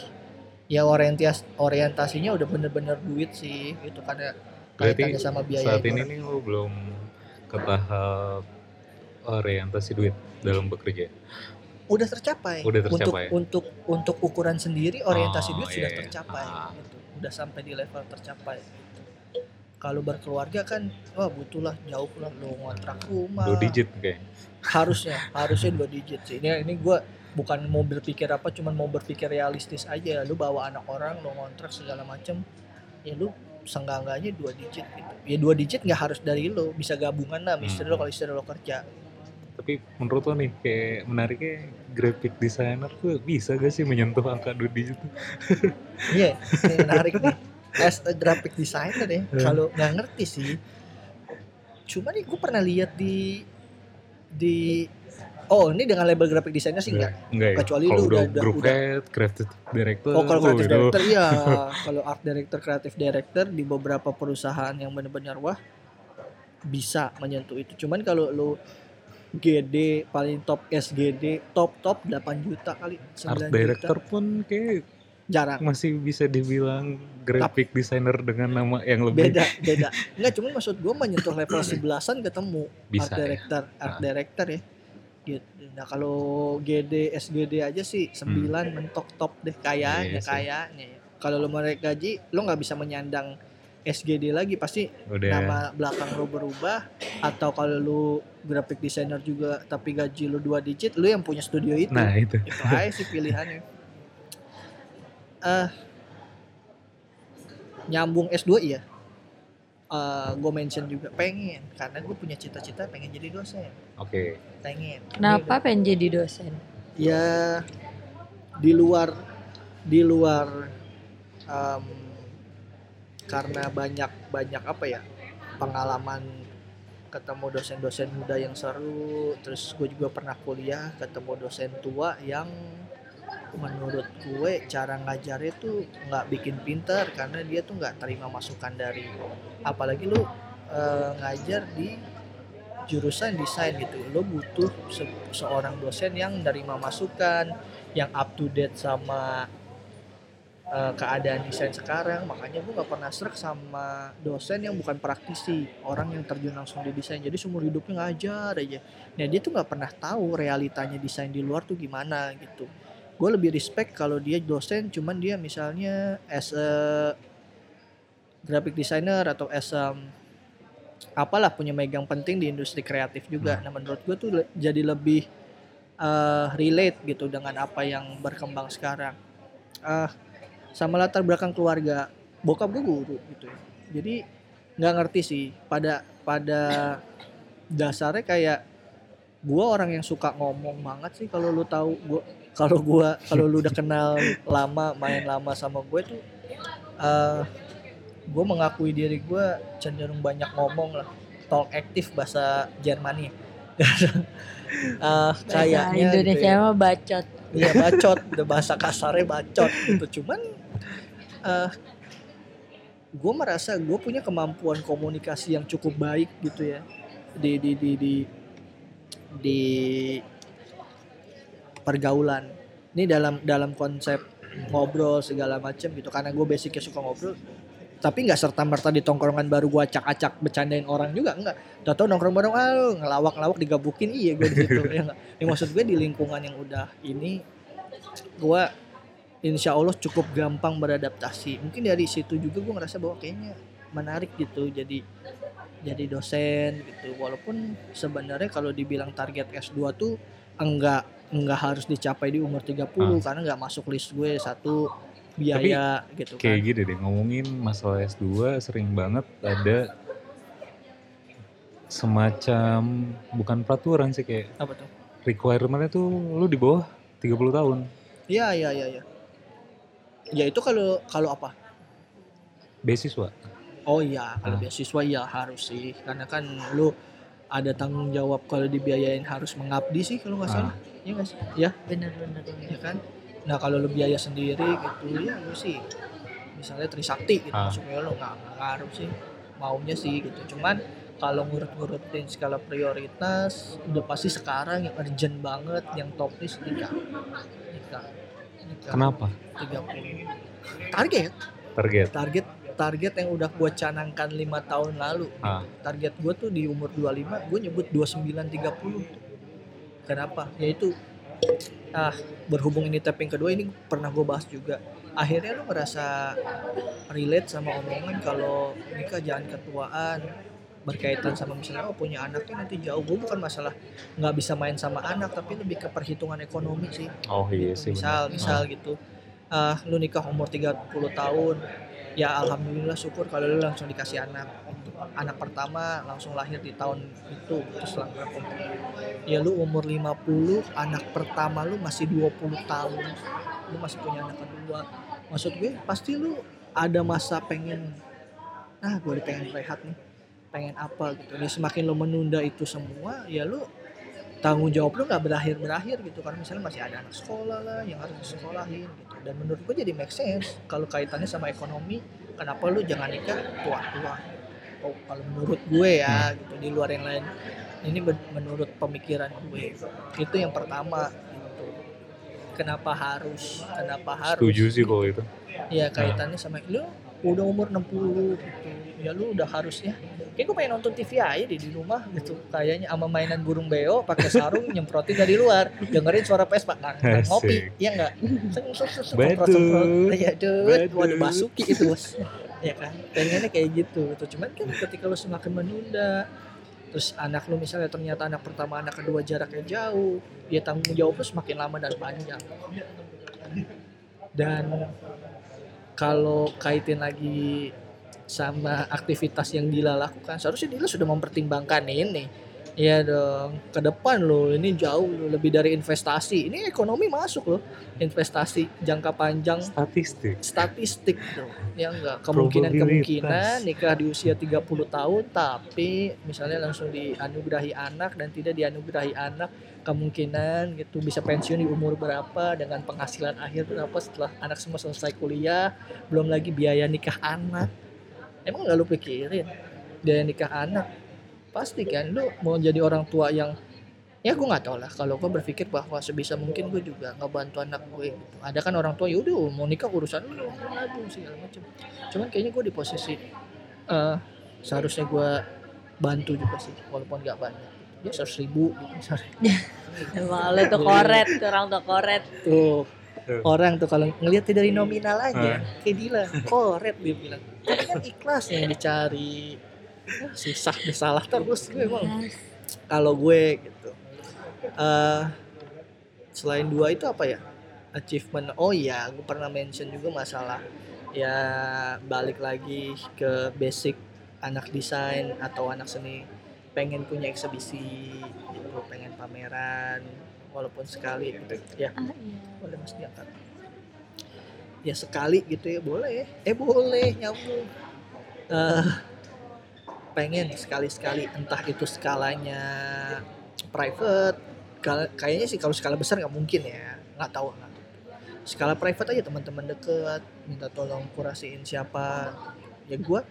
ya orientas orientasinya udah bener-bener duit sih gitu karena berarti kaitannya sama biaya saat itu. ini nih lo belum ke tahap orientasi duit dalam bekerja udah tercapai. Udah tercapai. Untuk untuk untuk ukuran sendiri orientasi Oh, duit sudah iya, iya. tercapai Ah. gitu. Udah sampai di level tercapai. Kalau berkeluarga kan wah butuh lah jauh lah lo ngontrak rumah. dua digit kayak Harusnya, [laughs] harusnya dua digit sih. Ini ini gua bukan mau berpikir apa cuman mau berpikir realistis aja. Lu bawa anak orang lo ngontrak segala macem ya lu seenggak-enggaknya dua digit gitu. Ya dua digit nggak harus dari lo, bisa gabungan lah sama istri lo Hmm. kalau istri lo kerja. tapi menurut lo nih kayak menariknya graphic designer tuh bisa gak sih menyentuh angka dua digit? Iya, ini [laughs] menarik nih. As a graphic designer ya kalau nggak ngerti sih cuma nih gue pernah lihat di di oh ini dengan label graphic designer sih enggak Enggak ya. Kecuali Kalau lu udah, udah- group udah- head, creative director. Oh kalau oh, creative itu director iya. [laughs] Kalau art director creative director di beberapa perusahaan yang benar-benar wah bisa menyentuh itu. Cuman kalau lu GD paling top SGD top top 8 juta kali 9 Art juta. director pun kayak jarang masih bisa dibilang graphic designer dengan nama yang lebih beda beda [laughs] enggak cuman maksud gue menyentuh level 11-an ketemu bisa art ya. director art Ah. director ya gitu nah kalau GD SGD aja sih 9 mentok top deh Hmm. Kayaknya sih. kayaknya ya. kalau lo mau naik gaji lo nggak bisa menyandang SGD lagi pasti Udah nama belakang lo berubah atau kalau lu graphic designer juga tapi gaji lu dua digit lu yang punya studio itu Nah itu. itu aja sih pilihannya [laughs] eh nyambung S2 iya Eh gue mention juga pengen karena gue punya cita-cita pengen jadi dosen Oke. pengen Kenapa pengen jadi dosen? ya di luar di luar em, karena banyak banyak apa ya pengalaman ketemu dosen-dosen muda yang seru terus gue juga pernah kuliah ketemu dosen tua yang menurut gue cara ngajarnya tuh nggak bikin pinter karena dia tuh nggak terima masukan dari apalagi lu eh, ngajar di jurusan desain gitu. Lo butuh se- seorang dosen yang nerima masukan yang up to date sama eh, keadaan desain sekarang. Makanya gue nggak pernah serak sama dosen yang bukan praktisi orang yang terjun langsung di desain. Jadi seumur hidupnya ngajar aja. Nah dia tuh nggak pernah tahu realitanya desain di luar tuh gimana gitu gue lebih respect kalau dia dosen cuman dia misalnya as a graphic designer atau as a apalah punya megang penting di industri kreatif juga. Nah menurut gue tuh le- jadi lebih eh, relate gitu dengan apa yang berkembang sekarang. Ah sama latar belakang keluarga bokap gue guru gitu ya. Jadi nggak ngerti sih pada pada dasarnya kayak gue orang yang suka ngomong banget sih kalau lu tahu gue kalau gua kalau lu udah kenal lama main lama sama gue tuh eh gue mengakui diri gue cenderung banyak ngomong lah talk aktif bahasa Jermani [laughs] Eh kayaknya gitu Indonesia ya. mah bacot. Iya bacot, [laughs] udah bahasa kasarnya bacot gitu. Cuman eh gue merasa gue punya kemampuan komunikasi yang cukup baik gitu ya di di di di di pergaulan. Ini dalam dalam konsep ngobrol segala macam gitu karena gue basicnya suka ngobrol tapi nggak serta merta di tongkrongan baru gue acak-acak bercandain orang juga enggak Tahu nongkrong bareng ah ngelawak-ngelawak digabukin. Iya gue di situ [laughs] ya ya, maksud gue di lingkungan yang udah ini gue insya Allah cukup gampang beradaptasi. Mungkin dari situ juga gue ngerasa bahwa kayaknya menarik gitu jadi jadi dosen gitu. Walaupun sebenarnya kalau dibilang target S2 tuh enggak enggak harus dicapai di umur 30 karena nggak masuk list gue satu biaya gitu Kayak kan gini deh ngomongin masalah S2 sering banget ada semacam bukan peraturan sih kayak apa tuh requirementnya tuh lu di bawah 30 tahun. iya iya iya iya ya itu kalau kalau apa Beasiswa. Oh iya, kalau Ah. beasiswa ya harus sih, karena kan lu ada tanggung jawab kalau dibiayain harus mengabdi sih kalau nggak salah, Iya nggak sih? Ya, Bener-bener. ya kan. Nah kalau lu biaya sendiri gitu ya lu sih, misalnya Trisakti gitu, Ah. masuknya lu nggak nggak ngaruh sih, maunya sih gitu. Cuman kalau ngurut-ngurutin skala prioritas, udah pasti sekarang yang urgent banget, yang top list nikah, nikah, nikah. Kenapa? 30 target Target. target target yang udah gue canangkan lima tahun lalu Ah. target gue tuh di umur 25 gue nyebut 2930 kenapa yaitu ah berhubung ini tapping kedua ini pernah gue bahas juga akhirnya lu ngerasa relate sama omongan kalau nikah jangan ketuaan berkaitan sama misalnya oh punya anak tuh nanti jauh gue bukan masalah nggak bisa main sama anak tapi lebih ke perhitungan ekonomi sih Oh iya gitu. sih. misal bener. misal gitu ah lu nikah umur 30 tahun ya alhamdulillah syukur kalau lu langsung dikasih anak. Anak pertama langsung lahir di tahun itu terus langsung ya lu umur 50 anak pertama lu masih 20 tahun. Lu masih punya anak kedua. Maksud gue pasti lu ada masa pengen ah gue pengen rehat nih pengen apa gitu. Dan semakin lo menunda itu semua ya lo tanggung jawab lo nggak berakhir berakhir gitu. Karena misalnya masih ada anak sekolah lah yang harus disekolahin gitu. Dan menurut gue jadi make sense kalau kaitannya sama ekonomi kenapa lu jangan nikah tua tua oh, kalau menurut gue ya gitu di luar yang lain. Ini menurut pemikiran gue. Itu yang pertama gitu. Kenapa harus kenapa harus Setuju sih kalau itu. ya kaitannya sama lu udah umur 60 gitu ya lu udah harusnya kayak gue pengen nonton TV aja di di rumah gitu. Kayaknya sama mainan burung beo pakai sarung nyemprotin dari luar. Dengerin suara Vespa nah, nah, ngopi ya enggak? Semprot semprot ya dud waduh basuki itu bos ya kan pengennya kayak gitu gitu cuman kan ketika lu semakin menunda terus anak lu misalnya ternyata anak pertama anak kedua jaraknya jauh ya tanggung jawab lu semakin lama dan panjang dan kalau kaitin lagi sama aktivitas yang Dila lakukan. Seharusnya Dila sudah mempertimbangkan ini. Iya dong, ke depan loh, ini jauh loh, lebih dari investasi. Ini ekonomi masuk loh, investasi jangka panjang Statistik. statistik tuh. Ya enggak kemungkinan-kemungkinan nikah di usia 30 tahun tapi misalnya langsung dianugerahi anak dan tidak dianugerahi anak kemungkinan gitu bisa pensiun di umur berapa dengan penghasilan akhir berapa setelah anak semua selesai kuliah belum lagi biaya nikah anak emang nggak lu pikirin? Biaya nikah anak. Pasti kan lu mau jadi orang tua yang ya gue nggak tahu lah. Kalau gue berpikir bahwa sebisa mungkin gue juga ngebantu anak gue gitu. Ada kan orang tua yaudah mau nikah urusan lu nabung segala macam. Cuman kayaknya gue di posisi eh seharusnya gue bantu juga sih walaupun nggak banyak. Ya seratus ribu gitu misalnya. [laughs] Emang lu tuh koret, tuh orang tuh koret. tuh Tuh. orang tuh kalau ngelihat dari nominal aja Ah. kayak Dila koret dia bilang. Tapi kan ikhlas yang dicari. Ah, susah deh salah terus gue emang kalau gue gitu. Eh selain dua itu apa ya? Achievement. Oh iya gue pernah mention juga masalah ya balik lagi ke basic anak desain atau anak seni. Pengen punya eksebisi gitu. Pengen pameran walaupun sekali gitu. Ya Ah, iya. boleh mas diangkat ya sekali gitu ya boleh. Eh boleh nyambung. Eh, pengen sekali-sekali entah itu skalanya private kayaknya sih kalau skala besar nggak mungkin ya. Nggak tahu nggak skala private aja teman-teman deket minta tolong kurasiin siapa. Ya gua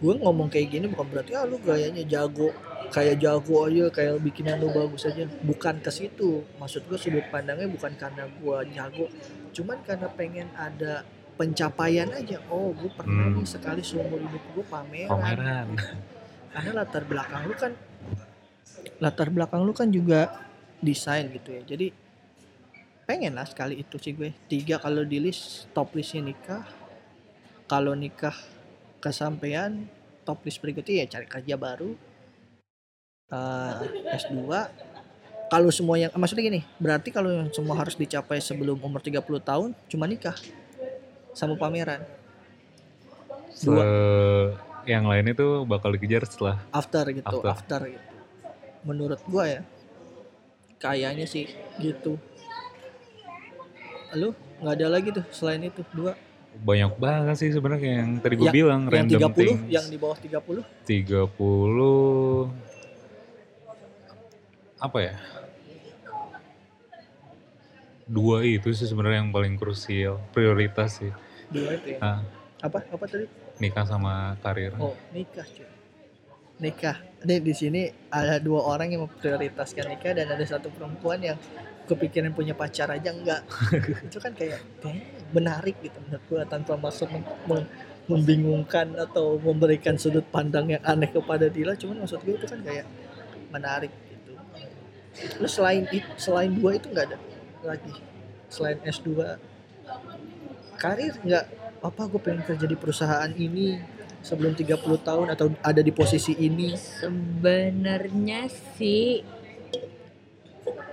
gue ngomong kayak gini bukan berarti ah lu gayanya jago kayak jago aja kayak bikinan lu bagus aja. Bukan ke situ. Maksud gue sudut pandangnya bukan karena gua jago cuman karena pengen ada pencapaian aja. Oh gue pernah Hmm. nih sekali seumur hidup gue pameran. Pameran. karena latar belakang lu kan latar belakang lu kan juga desain gitu ya. Jadi pengen lah sekali itu sih gue. Tiga kalau di list top listnya nikah. Kalau nikah kesampaian top list berikutnya ya cari kerja baru Eh, S2 kalau semua yang maksudnya gini berarti kalau yang semua harus dicapai sebelum umur 30 tahun cuma nikah sama pameran. Dua. Se- yang lain itu bakal dikejar setelah after gitu After. after, gitu. Menurut gua ya kayaknya sih gitu. Lu nggak ada lagi tuh selain itu dua banyak banget sih sebenarnya yang tadi gue Yang- bilang yang random 30 things. yang di bawah 30 30 apa ya? Dua itu sih sebenarnya yang paling krusial, prioritas sih. dua itu ya Nah, apa apa tadi nikah sama karir. oh nikah cuy nikah Nih di sini ada dua orang yang memprioritaskan nikah dan ada satu perempuan yang kepikiran punya pacar aja enggak [laughs] itu kan kayak menarik gitu menurut gua tanpa maksud mem- mem- membingungkan atau memberikan sudut pandang yang aneh kepada Dila. Cuman maksud gue itu kan kayak menarik gitu. Lu selain itu selain dua itu nggak ada lagi? Selain S2 karir nggak? Apa gue pengen kerja di perusahaan ini sebelum 30 tahun atau ada di posisi ini? Sebenarnya sih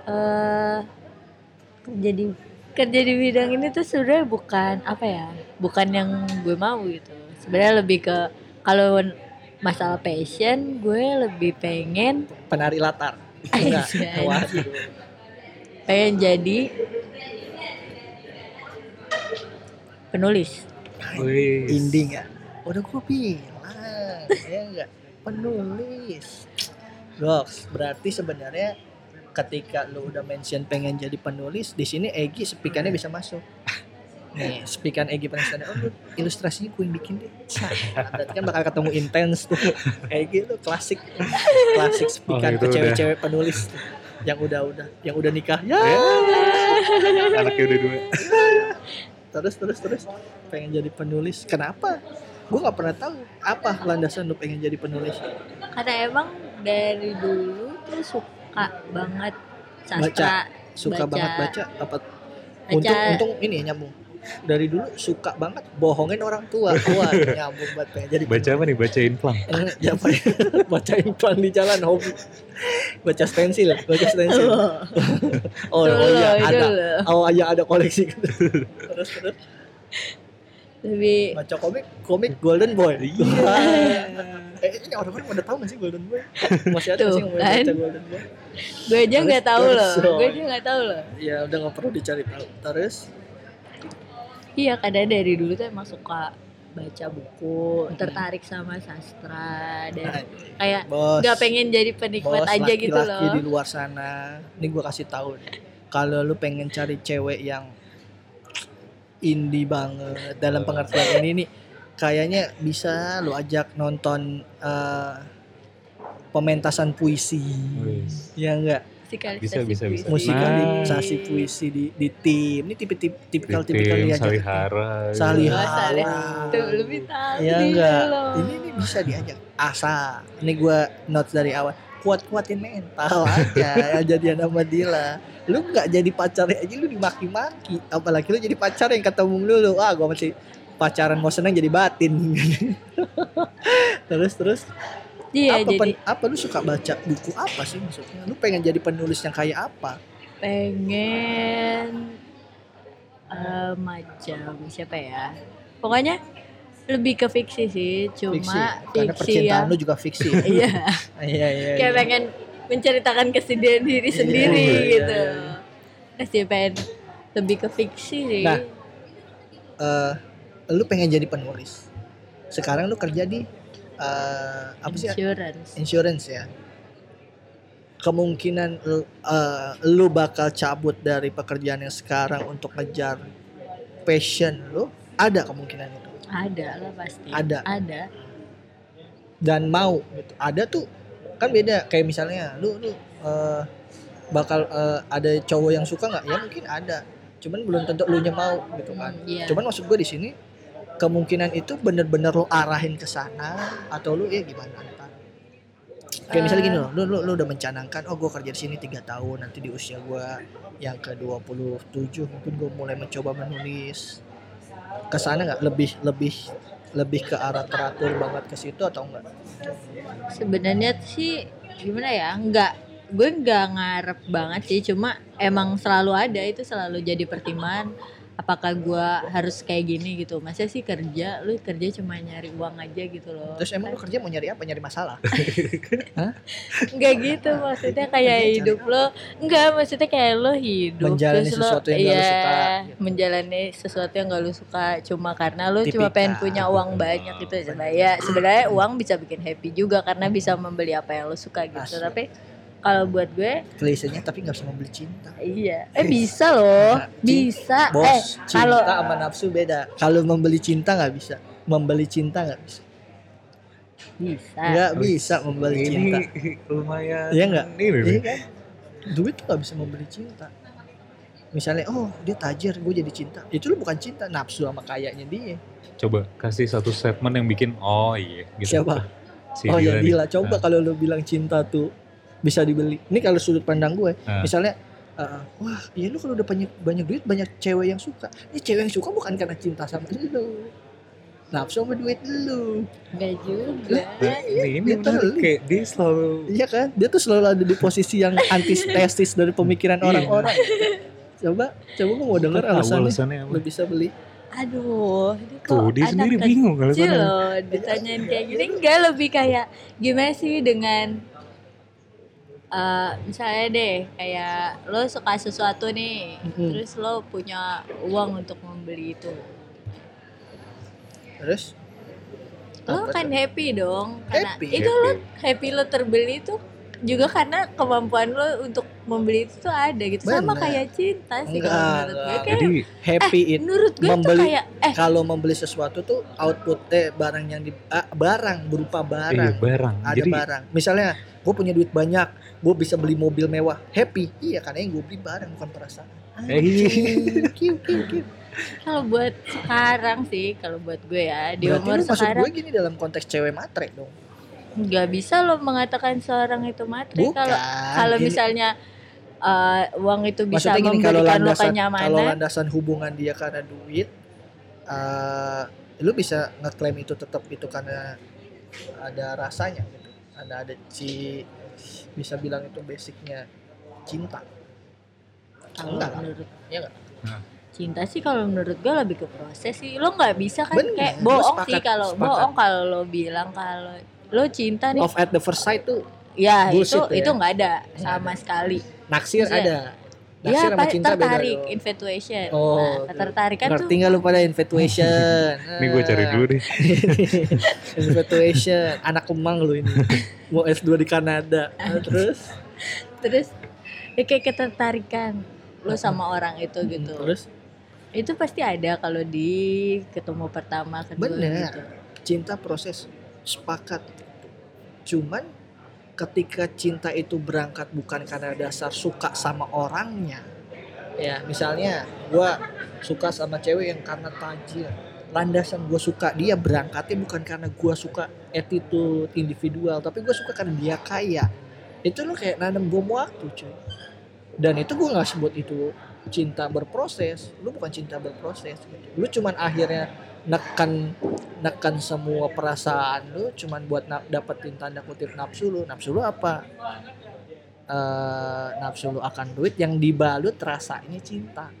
eh kerja di kerja di bidang ini tuh sebenarnya bukan apa ya, bukan yang gue mau gitu. Sebenarnya lebih ke kalau masalah passion, gue lebih pengen penari latar Anjay. [laughs] enggak waduh pengen jadi penulis. Wih. Indie nggak? Udah gue bilang, ya enggak penulis. Goks, berarti sebenarnya ketika lu udah mention pengen jadi penulis, di sini Egi speakannya bisa masuk. Nih, speakan Egi Pranestana, oh lu ilustrasinya gue yang bikin deh. [laughs] Berarti kan bakal ketemu intens tuh. [laughs] Egi lu klasik, [laughs] klasik speakan Oh, itu ke cewek-cewek penulis tuh. Yang udah-udah, yang udah nikah. Ya, Ya. Anaknya udah dua. terus terus terus pengen jadi penulis. Kenapa? Gue nggak pernah tahu apa landasan lu pengen jadi penulis. Karena emang dari dulu tuh suka banget sastra. suka Baca. banget baca apa Baca. untung untung ini nyambung dari dulu suka banget bohongin orang tua [laughs] wah nyambung banget pengen jadi Baca apa nih? Baca inflang. [laughs] Eh, ya, apa [laughs] ya? baca implan di jalan hobi baca stensil baca stensil oh, oh Dulu, iya ada dulu. oh iya ada koleksi terus terus Lebih baca komik komik Golden Boy Iya. eh ini orang-orang pada tahu gak sih Golden Boy masih ada Tuh, sih yang mau kan. baca Golden Boy gue aja nggak tahu loh. oh. Gue aja nggak tahu loh. ya udah nggak perlu dicari tahu terus Iya, kadang dari dulu tuh emang suka baca buku, Hmm. tertarik sama sastra dan Nah, kayak nggak pengen jadi penikmat Bos, aja gitu laki-laki loh. di luar sana ini gue kasih tahu nih kalau lu pengen cari cewek yang indie banget dalam pengertian ini nih kayaknya bisa lu ajak nonton eh, pementasan puisi Wis. ya enggak Bisa, bisa, bisa. musikalisasi Nice. puisi di, di tim ini tipe tipe tipikal Di tipikal tim diajak Salihara. gitu. Salihara. Oh, salih. Tuh, lebih tahu ya enggak lo. ini ini bisa diajak asa ini gue notes dari awal kuat kuatin mental aja yang jadian sama Dila lu nggak jadi pacarnya aja lu dimaki-maki apalagi lu jadi pacar yang ketemu lu lu ah gue masih pacaran mau seneng jadi batin [laughs] terus terus Iya, apa jadi pen- apa lu suka baca buku apa sih maksudnya lu pengen jadi penulis yang kayak apa pengen eh, macam siapa ya? Pokoknya lebih ke fiksi sih, cuma fiksi karena fiksi percintaan yang lu juga fiksi [laughs] iya, iya iya kayak iya. pengen menceritakan kesedihan diri Iya, sendiri iya, gitu. iya, Terus dia pengen lebih ke fiksi sih. Nah, eh lu pengen jadi penulis sekarang lu kerja di eh, apa sih insurance. insurance ya kemungkinan lu, eh, lu bakal cabut dari pekerjaan yang sekarang untuk ngejar passion lu ada kemungkinan itu Ada lah pasti. Ada. Ada. dan mau gitu ada tuh kan beda kayak misalnya lu lu eh, bakal eh, ada cowok yang suka nggak ya mungkin ada cuman belum tentu lu nya mau gitu kan Iya. cuman maksud gue di sini kemungkinan itu bener-bener lo arahin ke sana atau lu ya gimana ntar kayak misalnya gini loh lu, lu, lu udah mencanangkan oh gue kerja di sini tiga tahun nanti di usia gue yang ke 27 mungkin gue mulai mencoba menulis. Ke sana nggak? Lebih lebih lebih ke arah teratur banget ke situ atau enggak Sebenarnya sih gimana ya? Enggak gue nggak ngarep banget sih cuma emang selalu ada itu selalu jadi pertimbangan apakah gue harus kayak gini gitu? Masa sih kerja? Lu kerja cuma nyari uang aja gitu loh. Terus emang lu kerja mau nyari apa? Nyari masalah? [laughs] Enggak gitu maksudnya kayak hidup lo enggak maksudnya kayak lo hidup Menjalani terus lo sesuatu yang gak lu iya, suka, gitu. menjalani sesuatu yang gak lu suka. Cuma karena lo cuma Tipikal. pengen punya uang banyak gitu sebenarnya sebenarnya uang bisa bikin happy juga karena bisa membeli apa yang lo suka gitu. Asli. tapi kalau buat gue klisenya tapi nggak bisa membeli cinta iya eh bisa loh bisa bos eh cinta kalau sama nafsu beda kalau membeli cinta nggak bisa membeli cinta nggak bisa bisa nggak bisa membeli ini cinta lumayan. Iya nggak? Iya kan? Duit tuh gak bisa membeli cinta. Misalnya, oh dia tajir, gue jadi cinta. Itu lu bukan cinta, nafsu sama kayaknya dia. Coba kasih satu statement yang bikin oh iya gitu. Siapa? Si oh ya. Dila, coba Nah, kalau lu bilang cinta tuh bisa dibeli. Ini kalau sudut pandang gue, Ah. misalnya, uh, wah iya lu kalau udah banyak banyak duit banyak cewek yang suka. Ini cewek yang suka bukan karena cinta sama lu. Nafsu sama duit lu. enggak juga nah, ini, ini dia menarik kayak dia selalu Iya kan? Dia tuh selalu ada di posisi yang antitesis dari pemikiran Iya. orang-orang. Coba, coba gue mau denger alasannya. alasannya apa. Lu bisa beli. aduh ini kok Tuh dia anak sendiri kecil bingung kalau loh ditanyain kayak gini enggak lebih kayak gimana sih dengan eh misalnya deh kayak lo suka sesuatu nih Mm-mm. terus lo punya uang untuk membeli itu terus lo Apa kan tuh? happy dong karena Happy? itu lo Happy. happy lo terbeli itu juga karena kemampuan lo untuk membeli itu tuh ada gitu sama Bener. kayak cinta sih Enggak, kalau menurut gue kayak Jadi happy it menurut gue tuh membeli- kayak eh kalau membeli sesuatu tuh outputnya barang yang di ah, barang berupa iya barang barang. ada Jadi barang misalnya gue punya duit banyak gue bisa beli mobil mewah happy iya karena yang gue beli barang bukan perasaan Eh. Anjing. Kiu, kiu, kiu. kalau buat sekarang sih kalau buat gue ya di Berarti umur sekarang gue gini dalam konteks cewek matre dong nggak bisa lo mengatakan seorang itu matre kalau kalau misalnya eh, uang itu bisa maksudnya gini kalau memberikan lo landasan kalau kenyamanan landasan hubungan dia karena duit eh lu bisa ngeklaim itu tetap itu karena ada rasanya gitu. Ada ada si bisa bilang itu basicnya cinta. Kalau menurut Iya nggak? Nah. cinta sih kalau menurut gue lebih ke proses sih. Lo nggak bisa kan Bener, kayak bohong sepakat, sih kalau bohong kalau lo bilang kalau lo cinta nih. Off at the first sight tuh ya bullshit itu ya. itu nggak ada sama sekali. Naksir Maksudnya, ada. Ya naksir sama pa- cinta beda tertarik dong. infatuation. Oh, nah tuh. ketertarikan tuh ngerti nggak. lu pada infatuation. [laughs] Ini gue cari dulu deh. [laughs] infatuation. Anak kemang lu ini. Mau S2 di Kanada. Nah, [laughs] terus? Terus ya kayak ketertarikan lo sama orang itu gitu. terus? Itu pasti ada kalau di ketemu pertama kedua Bener. gitu. Cinta proses sepakat. Cuman ketika cinta itu berangkat bukan karena dasar suka sama orangnya. Ya misalnya gua suka sama cewek yang karena tajir. Landasan gue suka dia berangkatnya bukan karena gua suka attitude individual tapi gue suka karena dia kaya. Itu lo kayak nanam bom waktu cuy. Dan itu gue nggak sebut itu cinta berproses. Lu bukan cinta berproses gitu. lu cuman akhirnya nekan nekan semua perasaan lu cuman buat na- dapetin tanda kutip nafsu lu. Nafsu lu apa? Eh nafsu lu akan duit yang dibalut rasanya cinta.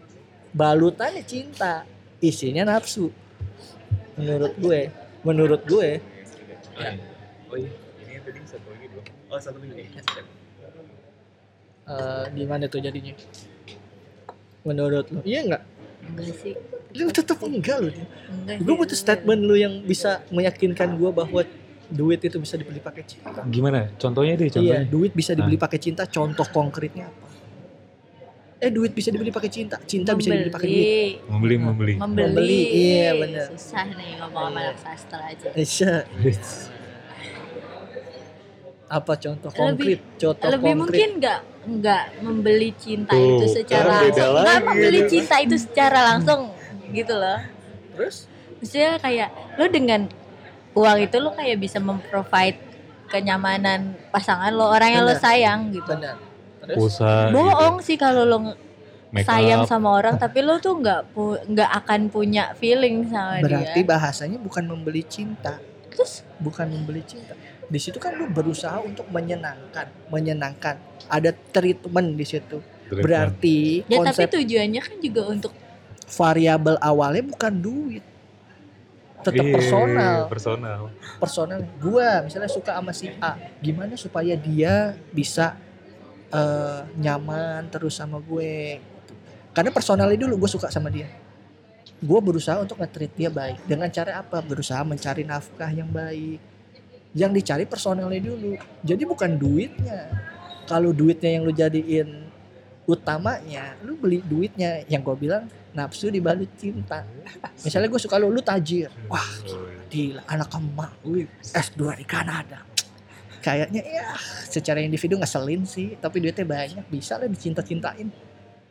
Balutannya cinta isinya nafsu. Menurut gue menurut gue. Oh iya, ini tadi satu lagi dong. Oh satu lagi. eh gimana tuh jadinya? Menurut lu iya nggak? Enggak sih lu tetap enggak lu gue butuh statement lu yang bisa meyakinkan gue bahwa duit itu bisa dibeli pakai cinta Gimana? Contohnya deh, Iya, contohnya. duit bisa dibeli pakai cinta. Contoh konkretnya apa? Eh, duit bisa dibeli pakai cinta. Cinta bisa dibeli pakai duit. Membeli, membeli. membeli, Membeli, iya, bener. susah nih ngomong sama Iya. anak sastra aja Bisa. [laughs] Apa contoh konkret? Contoh lebih konkret. mungkin nggak nggak membeli cinta Tuh, itu secara kan langsung nggak membeli cinta itu secara langsung gitu loh Terus? maksudnya kayak lo dengan uang itu lo kayak bisa memprovide kenyamanan pasangan lo orang yang lo Benar. sayang gitu Benar. Terus? Pulsa. bohong sih kalau lo gitu. Make sayang up. sama orang tapi lo tuh nggak pu- nggak akan punya feeling sama Berarti dia bahasanya bukan membeli cinta, terus bukan membeli cinta. Di situ kan lu berusaha untuk menyenangkan, menyenangkan. Ada treatment di situ. Treatment. Berarti ya tapi konsep tujuannya kan juga untuk variabel awalnya bukan duit. Tetap Iya, personal. Personal. personal. Gua misalnya suka sama si A. Gimana supaya dia bisa eh, nyaman terus sama gue? Karena personalnya dulu gue suka sama dia. Gue berusaha untuk nge-treat dia baik. Dengan cara apa? Berusaha mencari nafkah yang baik. Yang dicari personalnya dulu. Jadi bukan duitnya. Kalau duitnya yang lu jadiin utamanya lu beli duitnya yang gue bilang nafsu dibalut cinta. [laughs] Misalnya gue suka lu lu tajir. Wah gila anak emak wih S2 di Kanada. Kayaknya ya secara individu ngeselin sih tapi duitnya banyak bisa lah dicinta-cintain.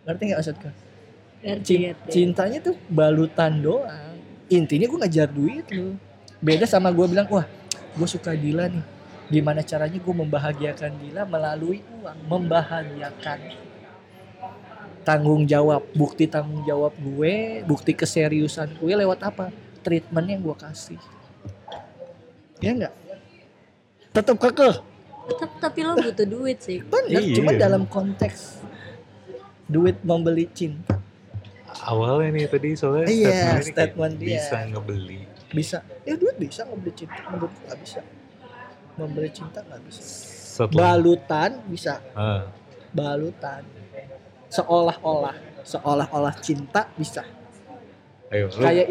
Ngerti nggak maksudku Cin- cintanya tuh balutan doang. Intinya gue ngejar duit lu. Beda sama gue bilang wah gue suka Dila nih. Gimana caranya gue membahagiakan Dila melalui uang membahagiakan tanggung jawab bukti tanggung jawab gue bukti keseriusan gue lewat apa? Treatment yang gue kasih. Ya enggak tetap kekeh. Tetap tapi lo butuh duit sih. Benar Iya. cuma dalam konteks duit membeli cinta. Awalnya nih tadi soalnya Iya, statement, statement dia. bisa ngebeli. bisa. Ya duit bisa membeli cinta. Menurut gue nggak bisa. Membeli cinta nggak bisa. Setelah balutan bisa. Ah, balutan seolah-olah seolah-olah cinta bisa. Ayo lu. Kayak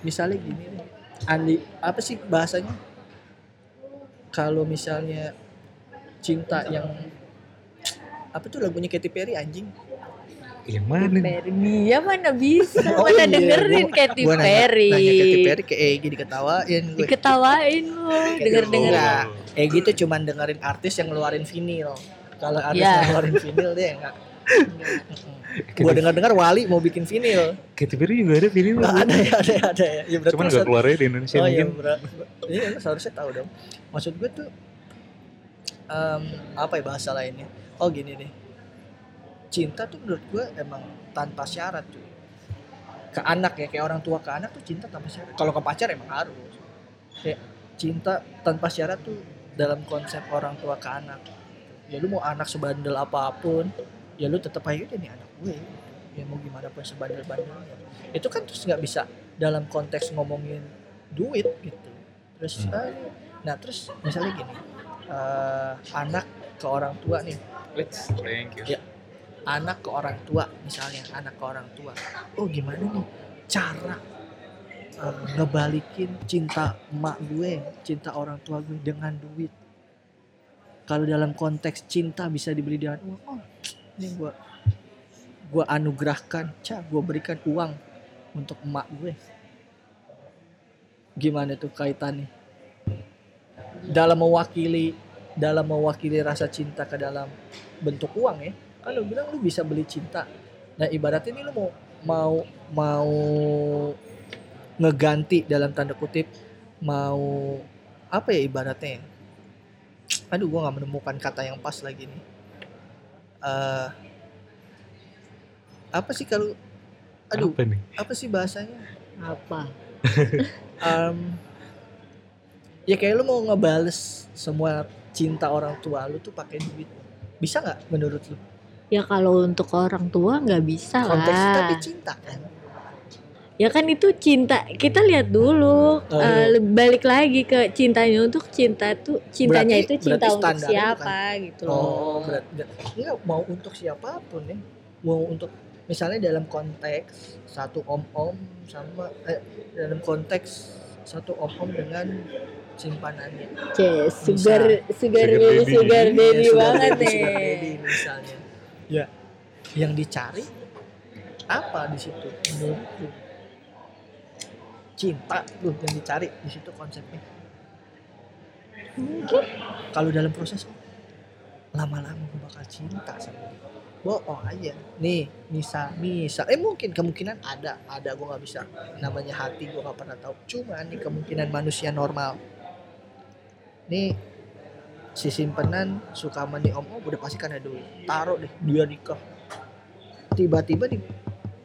misalnya gini deh Andi apa sih bahasanya? Kalau misalnya cinta yang apa tuh lagunya Katy Perry anjing? Gimana nih? Perry. Mia mana bisa? [laughs] Oh mana iya, dengerin gua- Katy gua nanya- Perry? nanya Katy Perry kayak eh gini ketawain gue diketawain lu denger denger Enggak. eh gitu cuman dengerin artis yang ngeluarin vinil kalau artis Ya. yang ngeluarin vinil dia enggak gua dengar dengar Wali mau bikin vinil. Katy Perry juga ada video Nggak ada ya ada ya. Ada ya ya Cuman maksud- gak keluar di Indonesia oh iya mungkin. iya lu seharusnya tahu dong. Maksud gue tuh em, apa ya bahasa lainnya? Oh gini deh cinta tuh menurut gue emang tanpa syarat tuh ke anak ya kayak orang tua ke anak tuh cinta tanpa syarat. Kalau ke pacar emang harus. Kayak cinta tanpa syarat tuh dalam konsep orang tua ke anak. Ya lu mau anak sebandel apa pun ya lu tetap aja udah nih anak gue ya mau gimana pun sebandel bandelnya itu kan terus nggak bisa dalam konteks ngomongin duit gitu terus Hmm. ah, ini- nah terus misalnya gini eh, anak ke orang tua nih Let's thank you. Ya. anak ke orang tua misalnya anak ke orang tua oh gimana nih cara eh, ngebalikin cinta emak gue cinta orang tua gue dengan duit kalau dalam konteks cinta bisa dibeli dengan uang oh ini gue gue anugerahkan cah gue berikan uang untuk emak gue. Gimana tuh kaitannya? Dalam mewakili dalam mewakili rasa cinta ke dalam bentuk uang ya. Kan bilang lu bisa beli cinta. Nah ibaratnya ini lu mau mau mau ngeganti dalam tanda kutip mau apa ya ibaratnya? Ya? aduh gua nggak menemukan kata yang pas lagi nih Eh apa sih kalau aduh Apa nih? apa sih bahasanya? Apa? [laughs] Em, ya kayak lu mau ngebales semua cinta orang tua lu tuh pakai duit. Bisa nggak menurut lu? Ya kalau untuk orang tua nggak bisa konteksnya tapi lah. cinta kan ya kan itu cinta kita lihat dulu Oh, eh, balik lagi ke cintanya untuk cinta tuh cintanya Berarti- itu cinta berarti untuk standarnya siapa gitu loh. Oh berat nggak mau untuk siapa pun ya. Mau untuk misalnya dalam konteks satu om om sama eh, dalam konteks satu om om dengan simpanannya. Cie, sugar sugar daddy. sugar daddy sugar banget nih sugar misalnya. Ya. Yang dicari apa di situ? Menurut lu cinta tuh yang dicari di situ konsepnya. Mungkin. Kalau dalam proses lama-lama gue bakal cinta sama dia. Bohong aja. Nih misal misal eh mungkin kemungkinan ada. Ada gue nggak bisa. Namanya hati gue nggak pernah tahu. Cuma nih kemungkinan manusia normal. Nih si simpenan suka sama nih om. Om udah pasti kan ada duit taruh deh dia nikah. Tiba-tiba nih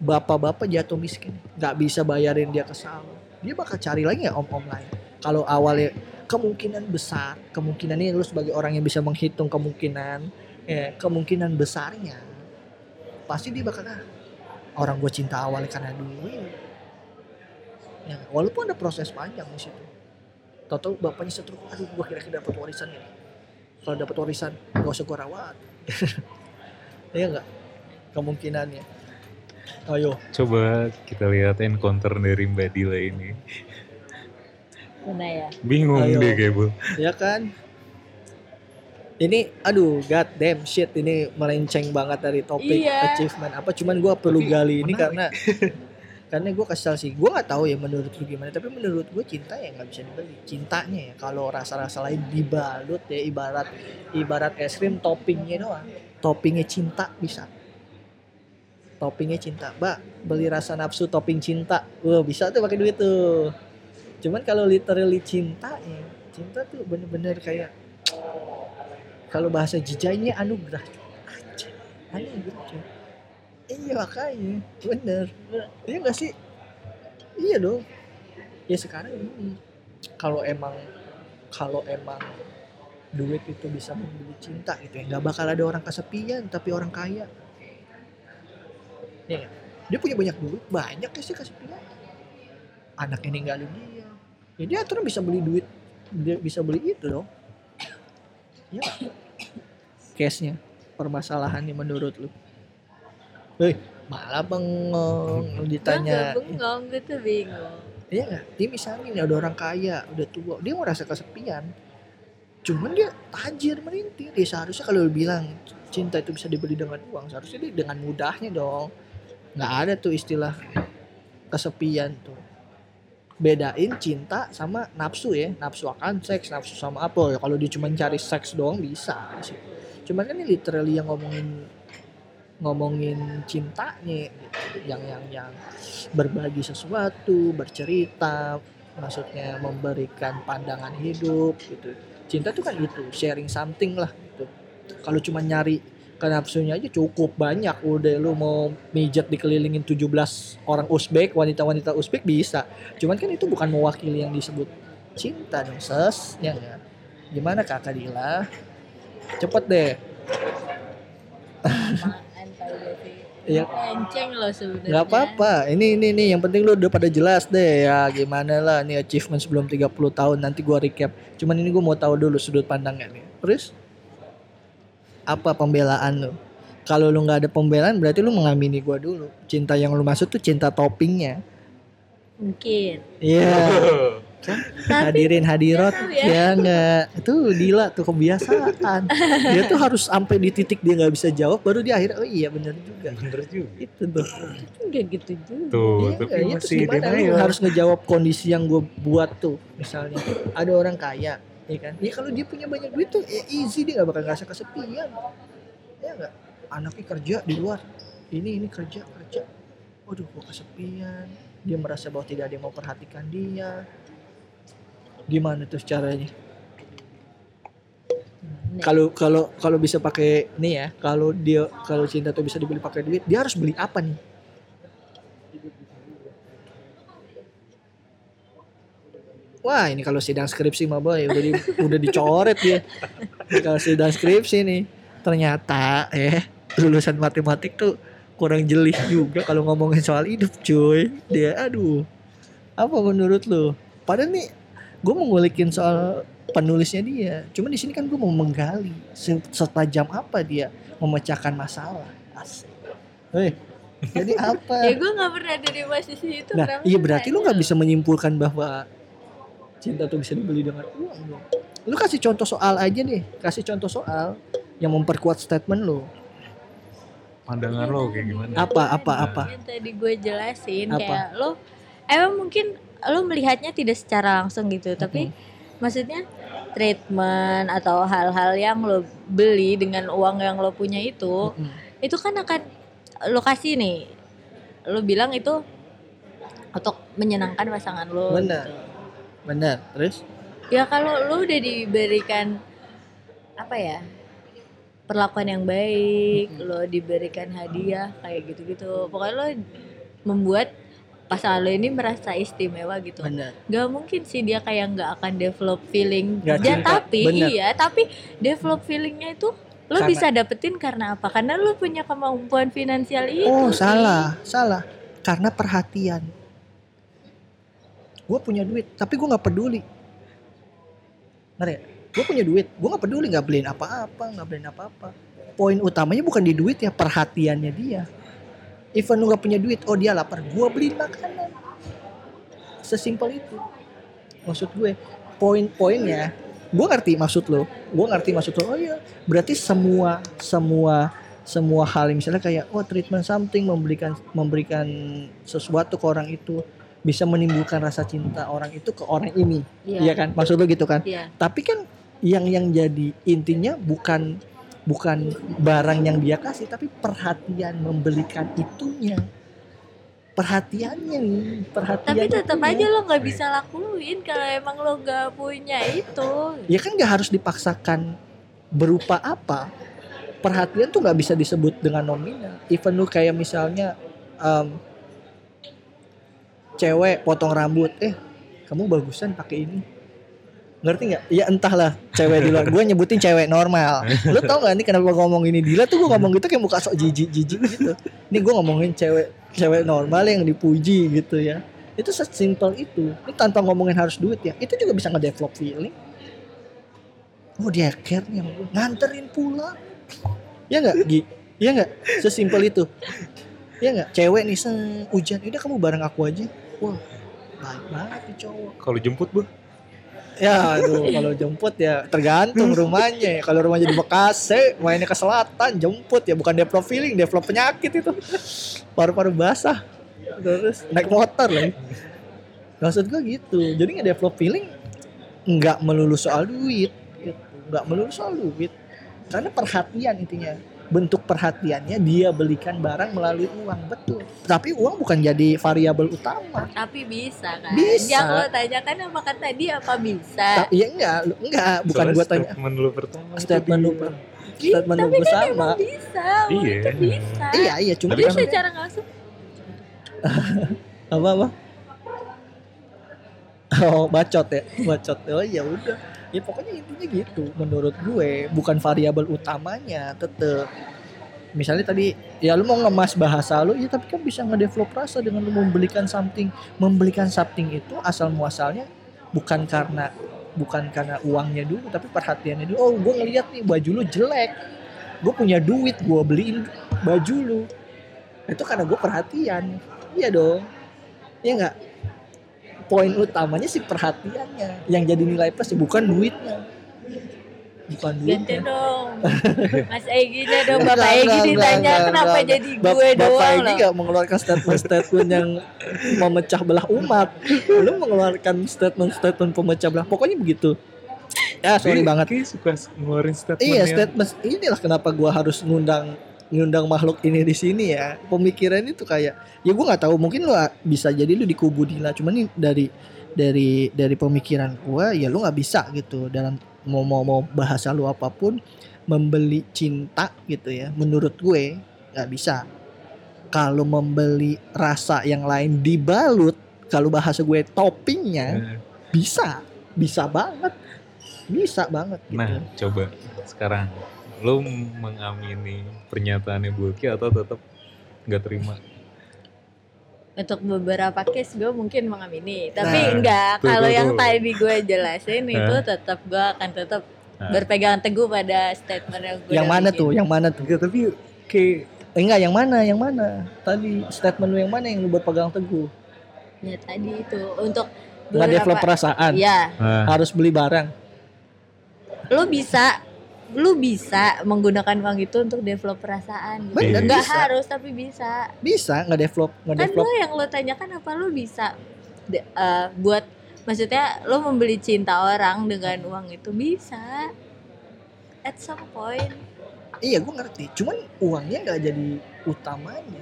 bapak-bapak jatuh miskin nggak bisa bayarin dia ke salon dia bakal cari lagi ya om-om lain? Kalau awalnya kemungkinan besar kemungkinan ini lu sebagai orang yang bisa menghitung kemungkinan ya kemungkinan besarnya pasti dia bakal ah, orang gue cinta awalnya karena duit. Ya walaupun ada proses panjang di situ. Tahu bapaknya setruk aduh gue kira-kira dapat warisan ya kalau dapat warisan gak usah gue rawat. [laughs] Iya enggak kemungkinannya ayo Coba kita lihat encounter dari Mbak Dila ini. mana ya Bingung Ayo. deh kayak bu. ya kan ini aduh god damn shit ini melenceng banget dari topik Iya. achievement apa cuman gua perlu Tapi gali ini menarik. karena [laughs] karena gue kesal sih gue nggak tahu ya menurut lu gimana tapi menurut gue cinta ya nggak bisa dibeli cintanya ya kalau rasa-rasa lain dibalut ya ibarat ibarat es krim toppingnya doang toppingnya cinta bisa toppingnya cinta. Mbak beli rasa nafsu topping cinta. Wah bisa tuh pakai duit tuh. Cuman kalau literally cinta ya cinta tuh bener-bener kayak kalau bahasa jijainya anugerah. Aja anugerah. Iya makanya. Bener. Iya gak sih? Iya dong. Ya sekarang ini. Kalau emang kalau emang duit itu bisa membeli cinta gitu ya nggak bakal ada orang kesepian tapi orang kaya ya nggak? dia punya banyak duit banyak ya sih kesepian anaknya ninggalin dia ya dia aturan bisa beli duit dia bisa beli itu dong ya case nya permasalahannya menurut lu Hei, malah bengong lu ditanya Gua nggak bengong gue tuh bingung Iya nggak? Dia misalnya nih ada orang kaya, udah tua, dia merasa kesepian. Cuman dia tajir merintil. Dia seharusnya kalau lu bilang cinta itu bisa dibeli dengan uang, seharusnya dia dengan mudahnya dong. Nggak ada tuh istilah kesepian tuh. Bedain cinta sama nafsu ya. Nafsu akan seks, nafsu sama apa. Ya, kalau dia cuma cari seks doang bisa sih. Cuman kan ini literally yang ngomongin ngomongin cintanya gitu. yang yang yang berbagi sesuatu, bercerita, maksudnya memberikan pandangan hidup gitu. Cinta tuh kan itu, sharing something lah gitu. Kalau cuma nyari ke nafsunya aja cukup banyak udah lu mau mijet dikelilingin 17 orang Uzbek, wanita-wanita Uzbek bisa. Cuman kan itu bukan mewakili yang disebut cinta dong, ses. Ya? Gimana Kakak Dila? Cepet deh. Iya. Enceng loh sebenarnya. Gak apa-apa. Ini ini nih yang penting lu udah pada jelas deh ya gimana lah nih achievement sebelum 30 tahun nanti gua recap. Cuman ini gua mau tahu dulu sudut pandangnya nih. Terus apa pembelaan lu? Kalau lu nggak ada pembelaan berarti lu mengamini gua dulu. Cinta yang lu maksud tuh cinta toppingnya. Mungkin. Iya. [laughs] Tapi Hadirin hadirat ya, ya. enggak. Itu Dila tuh kebiasaan. dia tuh harus sampai di titik dia nggak bisa jawab baru dia akhirnya oh iya bener juga. Bener juga. Itu tuh. enggak gitu juga. Tuh, Iya, tapi iya, terus masih gimana lu denial. harus ngejawab kondisi yang gue buat tuh misalnya ada orang kaya ya kan? Ya kalau dia punya banyak duit tuh ya easy dia nggak bakal ngerasa kesepian. Ya nggak? Anaknya kerja di luar. Ini ini kerja kerja. Waduh gue kesepian. Dia merasa bahwa tidak ada yang mau perhatikan dia. Gimana tuh caranya? Kalau kalau kalau bisa pakai nih ya. kalau dia kalau cinta tuh bisa dibeli pakai duit dia harus beli apa nih Wah ini kalau sidang skripsi mah boy udah di, udah dicoret dia. Ini kalau sidang skripsi nih ternyata eh lulusan matematik tuh kurang jeli juga kalau ngomongin soal hidup cuy. Dia aduh apa menurut lu? Padahal nih gue mau ngulikin soal penulisnya dia. Cuma di sini kan gue mau menggali se- setajam apa dia memecahkan masalah. Asik. Hei, jadi apa? ya gue nggak pernah ada di posisi itu. Nah, iya berarti lu nggak bisa menyimpulkan bahwa cinta tuh bisa dibeli dengan uang dong. Lu kasih contoh soal aja deh, kasih contoh soal yang memperkuat statement lu. Pandangan lo kayak gimana? Apa apa apa? Yang tadi gue jelasin Apa? kayak lo emang mungkin lo melihatnya tidak secara langsung gitu, tapi maksudnya treatment atau hal-hal yang lo beli dengan uang yang lo punya itu, Mm-mm. itu kan akan lo kasih nih. Lo bilang itu untuk menyenangkan pasangan lo. Benar. gitu. Benar. Terus? Ya kalau lo udah diberikan apa ya? perlakuan yang baik, lo diberikan hadiah kayak gitu-gitu. Pokoknya lo membuat pasangan lo ini merasa istimewa gitu. Benar. Gak mungkin sih dia kayak nggak akan develop feeling. Nggak Ya, cinta, tapi bener. iya, tapi develop feelingnya itu lo Karena- bisa dapetin karena apa? Karena lo punya kemampuan finansial itu. Oh, sih. salah, salah. Karena perhatian. Gue punya duit, tapi gue nggak peduli. Ngerti? Gue punya duit, gue nggak peduli nggak beliin apa-apa, nggak beliin apa-apa. Poin utamanya bukan di duit ya, perhatiannya dia. Even lu nggak punya duit, oh dia lapar, gue beliin makanan. Sesimpel itu. Maksud gue, poin-poinnya, gue ngerti maksud lo, gue ngerti maksud lo. Oh iya, berarti semua semua semua hal misalnya kayak oh treatment something memberikan memberikan sesuatu ke orang itu bisa menimbulkan rasa cinta orang itu ke orang ini iya Iya. kan maksud lo gitu kan Iya. tapi kan yang yang jadi intinya bukan bukan barang yang dia kasih tapi perhatian membelikan itunya perhatiannya nih perhatian Tapi tetap itunya. aja lo nggak bisa lakuin kalau emang lo nggak punya itu. ya kan nggak harus dipaksakan berupa apa perhatian tuh nggak bisa disebut dengan nominal even lu kayak misalnya em, cewek potong rambut. Eh kamu bagusan pakai ini. Ngerti nggak? Ya entahlah cewek di luar. Gue nyebutin cewek normal. Lu tau nggak nih kenapa ngomong ini? Dila tuh gue ngomong gitu kayak muka sok jijik jijik gitu. Ini gue ngomongin cewek cewek normal yang dipuji gitu ya. Itu sesimpel itu. Ini tanpa ngomongin harus duit ya. Itu juga bisa ngedevelop feeling. Oh dia care nih nganterin pulang ya nggak Gi? Ya nggak? Sesimpel itu. Ya nggak? Cewek nih se hujan. Udah kamu bareng aku aja wah baik banget nih cowok. Kalau jemput bu, ya aduh kalau jemput ya tergantung rumahnya ya. Kalau rumahnya di Bekasi mainnya ke selatan jemput ya. Bukan develop feeling develop penyakit itu. Paru-paru basah. Terus naik motor lagi. Maksud gue gitu. Jadi nggak develop feeling nggak melulu soal duit gitu. Nggak melulu soal duit. Karena perhatian intinya bentuk perhatiannya dia belikan barang melalui uang betul tapi uang bukan jadi variabel utama Tapi bisa kan? Bisa. Yang lo tanyakan apakah tadi apa bisa? Ta- iya enggak lu- enggak bukan soalnya gua tanya statement lu pertama. statement lu statement lu tapi kan sama emang bisa. Iya. bisa. iya iya cuma Tapi kan secara nggak langsung [laughs] apa apa oh bacot ya bacot oh ya udah ya pokoknya intinya gitu menurut gue bukan variabel utamanya tetep. Misalnya tadi ya lu mau ngemas bahasa lu ya tapi kan bisa ngedevelop rasa dengan lu membelikan something. Membelikan something itu asal muasalnya bukan karena bukan karena uangnya dulu tapi perhatiannya dulu. Oh gue ngeliat nih baju lu jelek. Gue punya duit gue beliin baju lu. Itu karena gue perhatian. Iya dong. Iya nggak poin utamanya sih perhatiannya yang jadi nilai plus ya bukan duitnya bukan ganti duitnya dong. [laughs] Mas Egy-nya dong, Enggak, Bapak enggak, ditanya enggak, kenapa enggak, jadi Bap- gue Bapak doang ini loh. nggak mengeluarkan statement-statement yang memecah belah umat. Lu mengeluarkan statement-statement pemecah belah. Pokoknya begitu. Ya sorry banget. suka ngeluarin statement Iya yang- statement inilah kenapa gua harus ngundang ngundang makhluk ini di sini ya. Pemikiran itu kayak ya gua nggak tahu mungkin lu bisa jadi lu di kubu Dila cuman nih dari dari dari pemikiran gua ya lu nggak bisa gitu dalam mau mau mau bahasa lu apa pun membeli cinta gitu ya. Menurut gue nggak bisa. Kalau membeli rasa yang lain dibalut kalau bahasa gue toppingnya Nah, bisa bisa banget bisa banget gitu. Nah, coba sekarang lu mengamini pernyataannya Bulky atau tetap nggak terima? Untuk beberapa case gue mungkin mengamini, tapi Nah, enggak. Kalau yang tadi gue jelasin itu tetap gue akan tetap Nah. berpegang teguh pada statement yang gue yang mana bikin. tuh? Yang mana tuh? Enggak, tapi kayak Eh, enggak yang mana? Yang mana? Tadi statement lu yang mana yang lu berpegang teguh? Ya tadi itu. Untuk nggak develop perasaan? Iya, nah, harus beli barang? Lu bisa lu bisa menggunakan uang itu untuk develop perasaan. Bener, Nggak bisa. harus tapi bisa. bisa nggak develop nggak Kan develop lu yang lu tanyakan apa lu bisa de- eh, buat maksudnya lu membeli cinta orang dengan uang itu bisa. At some point. iya gue ngerti cuman uangnya nggak jadi utamanya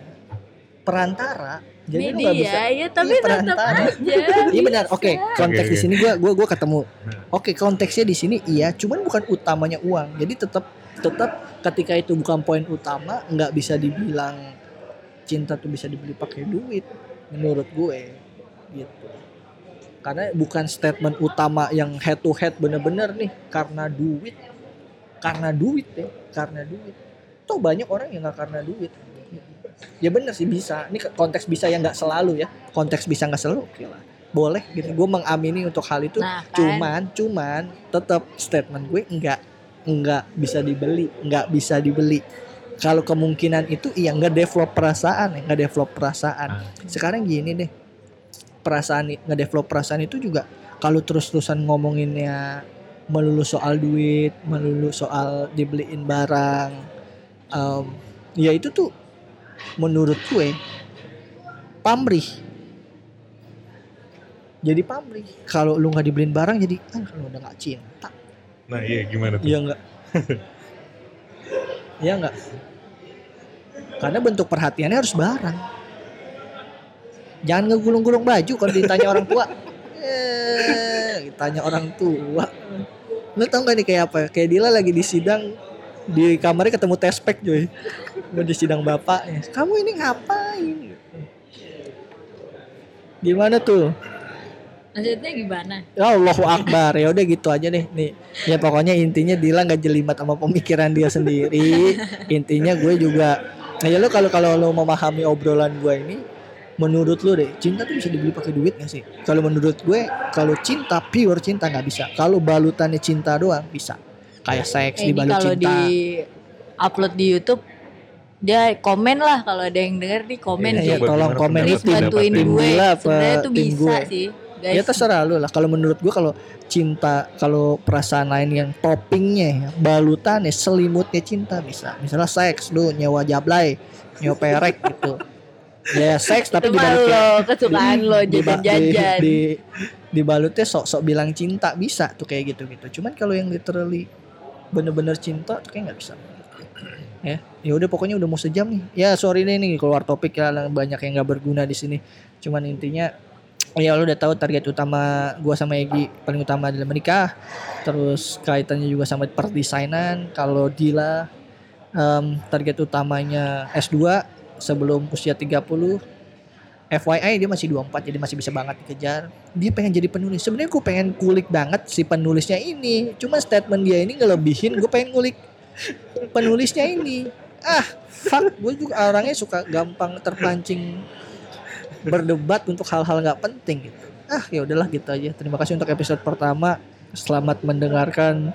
perantara jadi lu nggak bisa Media ya tapi Iya, tetap perantara. aja. [laughs] Iya benar, oke. Konteks Oke, di sini gua gua gua ketemu. Nah. Oke, konteksnya di sini iya, cuman bukan utamanya uang. Jadi tetap tetap ketika itu bukan poin utama, nggak bisa dibilang cinta tuh bisa dibeli pakai duit menurut gue gitu. Karena bukan statement utama yang head to head bener-bener nih karena duit. Karena duit ya, karena duit. Tuh banyak orang yang nggak karena duit. Ya bener sih bisa. Ini konteks bisa yang nggak selalu ya. Konteks bisa nggak selalu oke lah. Boleh gitu. Gue mengamini untuk hal itu. Nah, kan. Cuman, cuman tetap statement gue enggak enggak bisa dibeli, enggak bisa dibeli. Kalau kemungkinan itu iya nggak develop perasaan ya, nggak develop perasaan. Ah. Sekarang gini deh, perasaan nggak develop perasaan itu juga kalau terus-terusan ngomonginnya melulu soal duit, melulu soal dibeliin barang, em, ya itu tuh menurut gue pamrih. Jadi pamrih. Kalau lu nggak dibeliin barang jadi ah lu udah nggak cinta. nah iya gimana tuh? Iya enggak? [laughs] Iya enggak? Karena bentuk perhatiannya harus barang. Jangan ngegulung-gulung baju kalau ditanya orang tua. [laughs] Eh, ditanya orang tua. Lu tau gak nih kayak apa? Kayak Dila lagi di sidang di kamarnya ketemu tespek cuy. Mau di sidang bapaknya. Kamu ini ngapain? Gimana tuh? Maksudnya gimana? Ya Allahu Akbar ya udah gitu aja deh nih ya pokoknya intinya Dila nggak jelimet sama pemikiran dia sendiri intinya gue juga nah ya lo kalau kalau lo memahami obrolan gue ini menurut lo deh cinta tuh bisa dibeli pakai duit gak sih kalau menurut gue kalau cinta pure cinta nggak bisa kalau balutannya cinta doang bisa kayak seks Eh, dibalut kalau cinta di upload di YouTube dia komen lah kalau ada yang denger nih komen iya, Coba tolong komen itu bantuin gue. Sebenarnya tuh tim bisa gue? sih, guys. Ya terserah lu lah. Kalau menurut gua kalau cinta, kalau perasaan lain yang toppingnya, ya, balutannya, selimutnya cinta bisa. Misalnya seks, lu nyewa jablay, nyewa perek gitu. Ya seks tapi Itu dibalutnya lo, kesukaan lo di- jajan-jajan. Di, di, dibalutnya sok-sok bilang cinta bisa tuh kayak gitu-gitu. Cuman kalau yang literally bener-bener cinta tuh kayak nggak bisa. Ya, ya udah pokoknya udah mau sejam nih. Ya sorry deh nih keluar topik ya banyak yang nggak berguna di sini. Cuman intinya ya lu udah tahu target utama gua sama Egi paling utama adalah menikah. Terus kaitannya juga sama perdesainan. Kalau Dila em, target utamanya S2 sebelum usia 30 FYI dia masih 24 jadi masih bisa banget dikejar. Dia pengen jadi penulis. Sebenarnya gue pengen kulik banget si penulisnya ini. Cuma statement dia ini ngelebihin gue pengen kulik penulisnya ini. Ah, fuck, gue juga orangnya suka gampang terpancing berdebat untuk hal-hal nggak penting gitu. Ah, ya udahlah gitu aja. Terima kasih untuk episode pertama. Selamat mendengarkan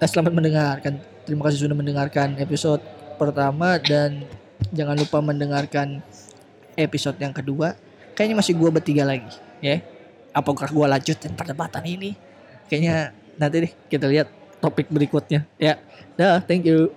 eh, selamat mendengarkan. Terima kasih sudah mendengarkan episode pertama dan jangan lupa mendengarkan episode yang kedua. Kayaknya masih gua bertiga lagi, ya. Apakah gua lanjutin perdebatan ini? Kayaknya nanti deh kita lihat topik berikutnya. Ya. Dah, thank you.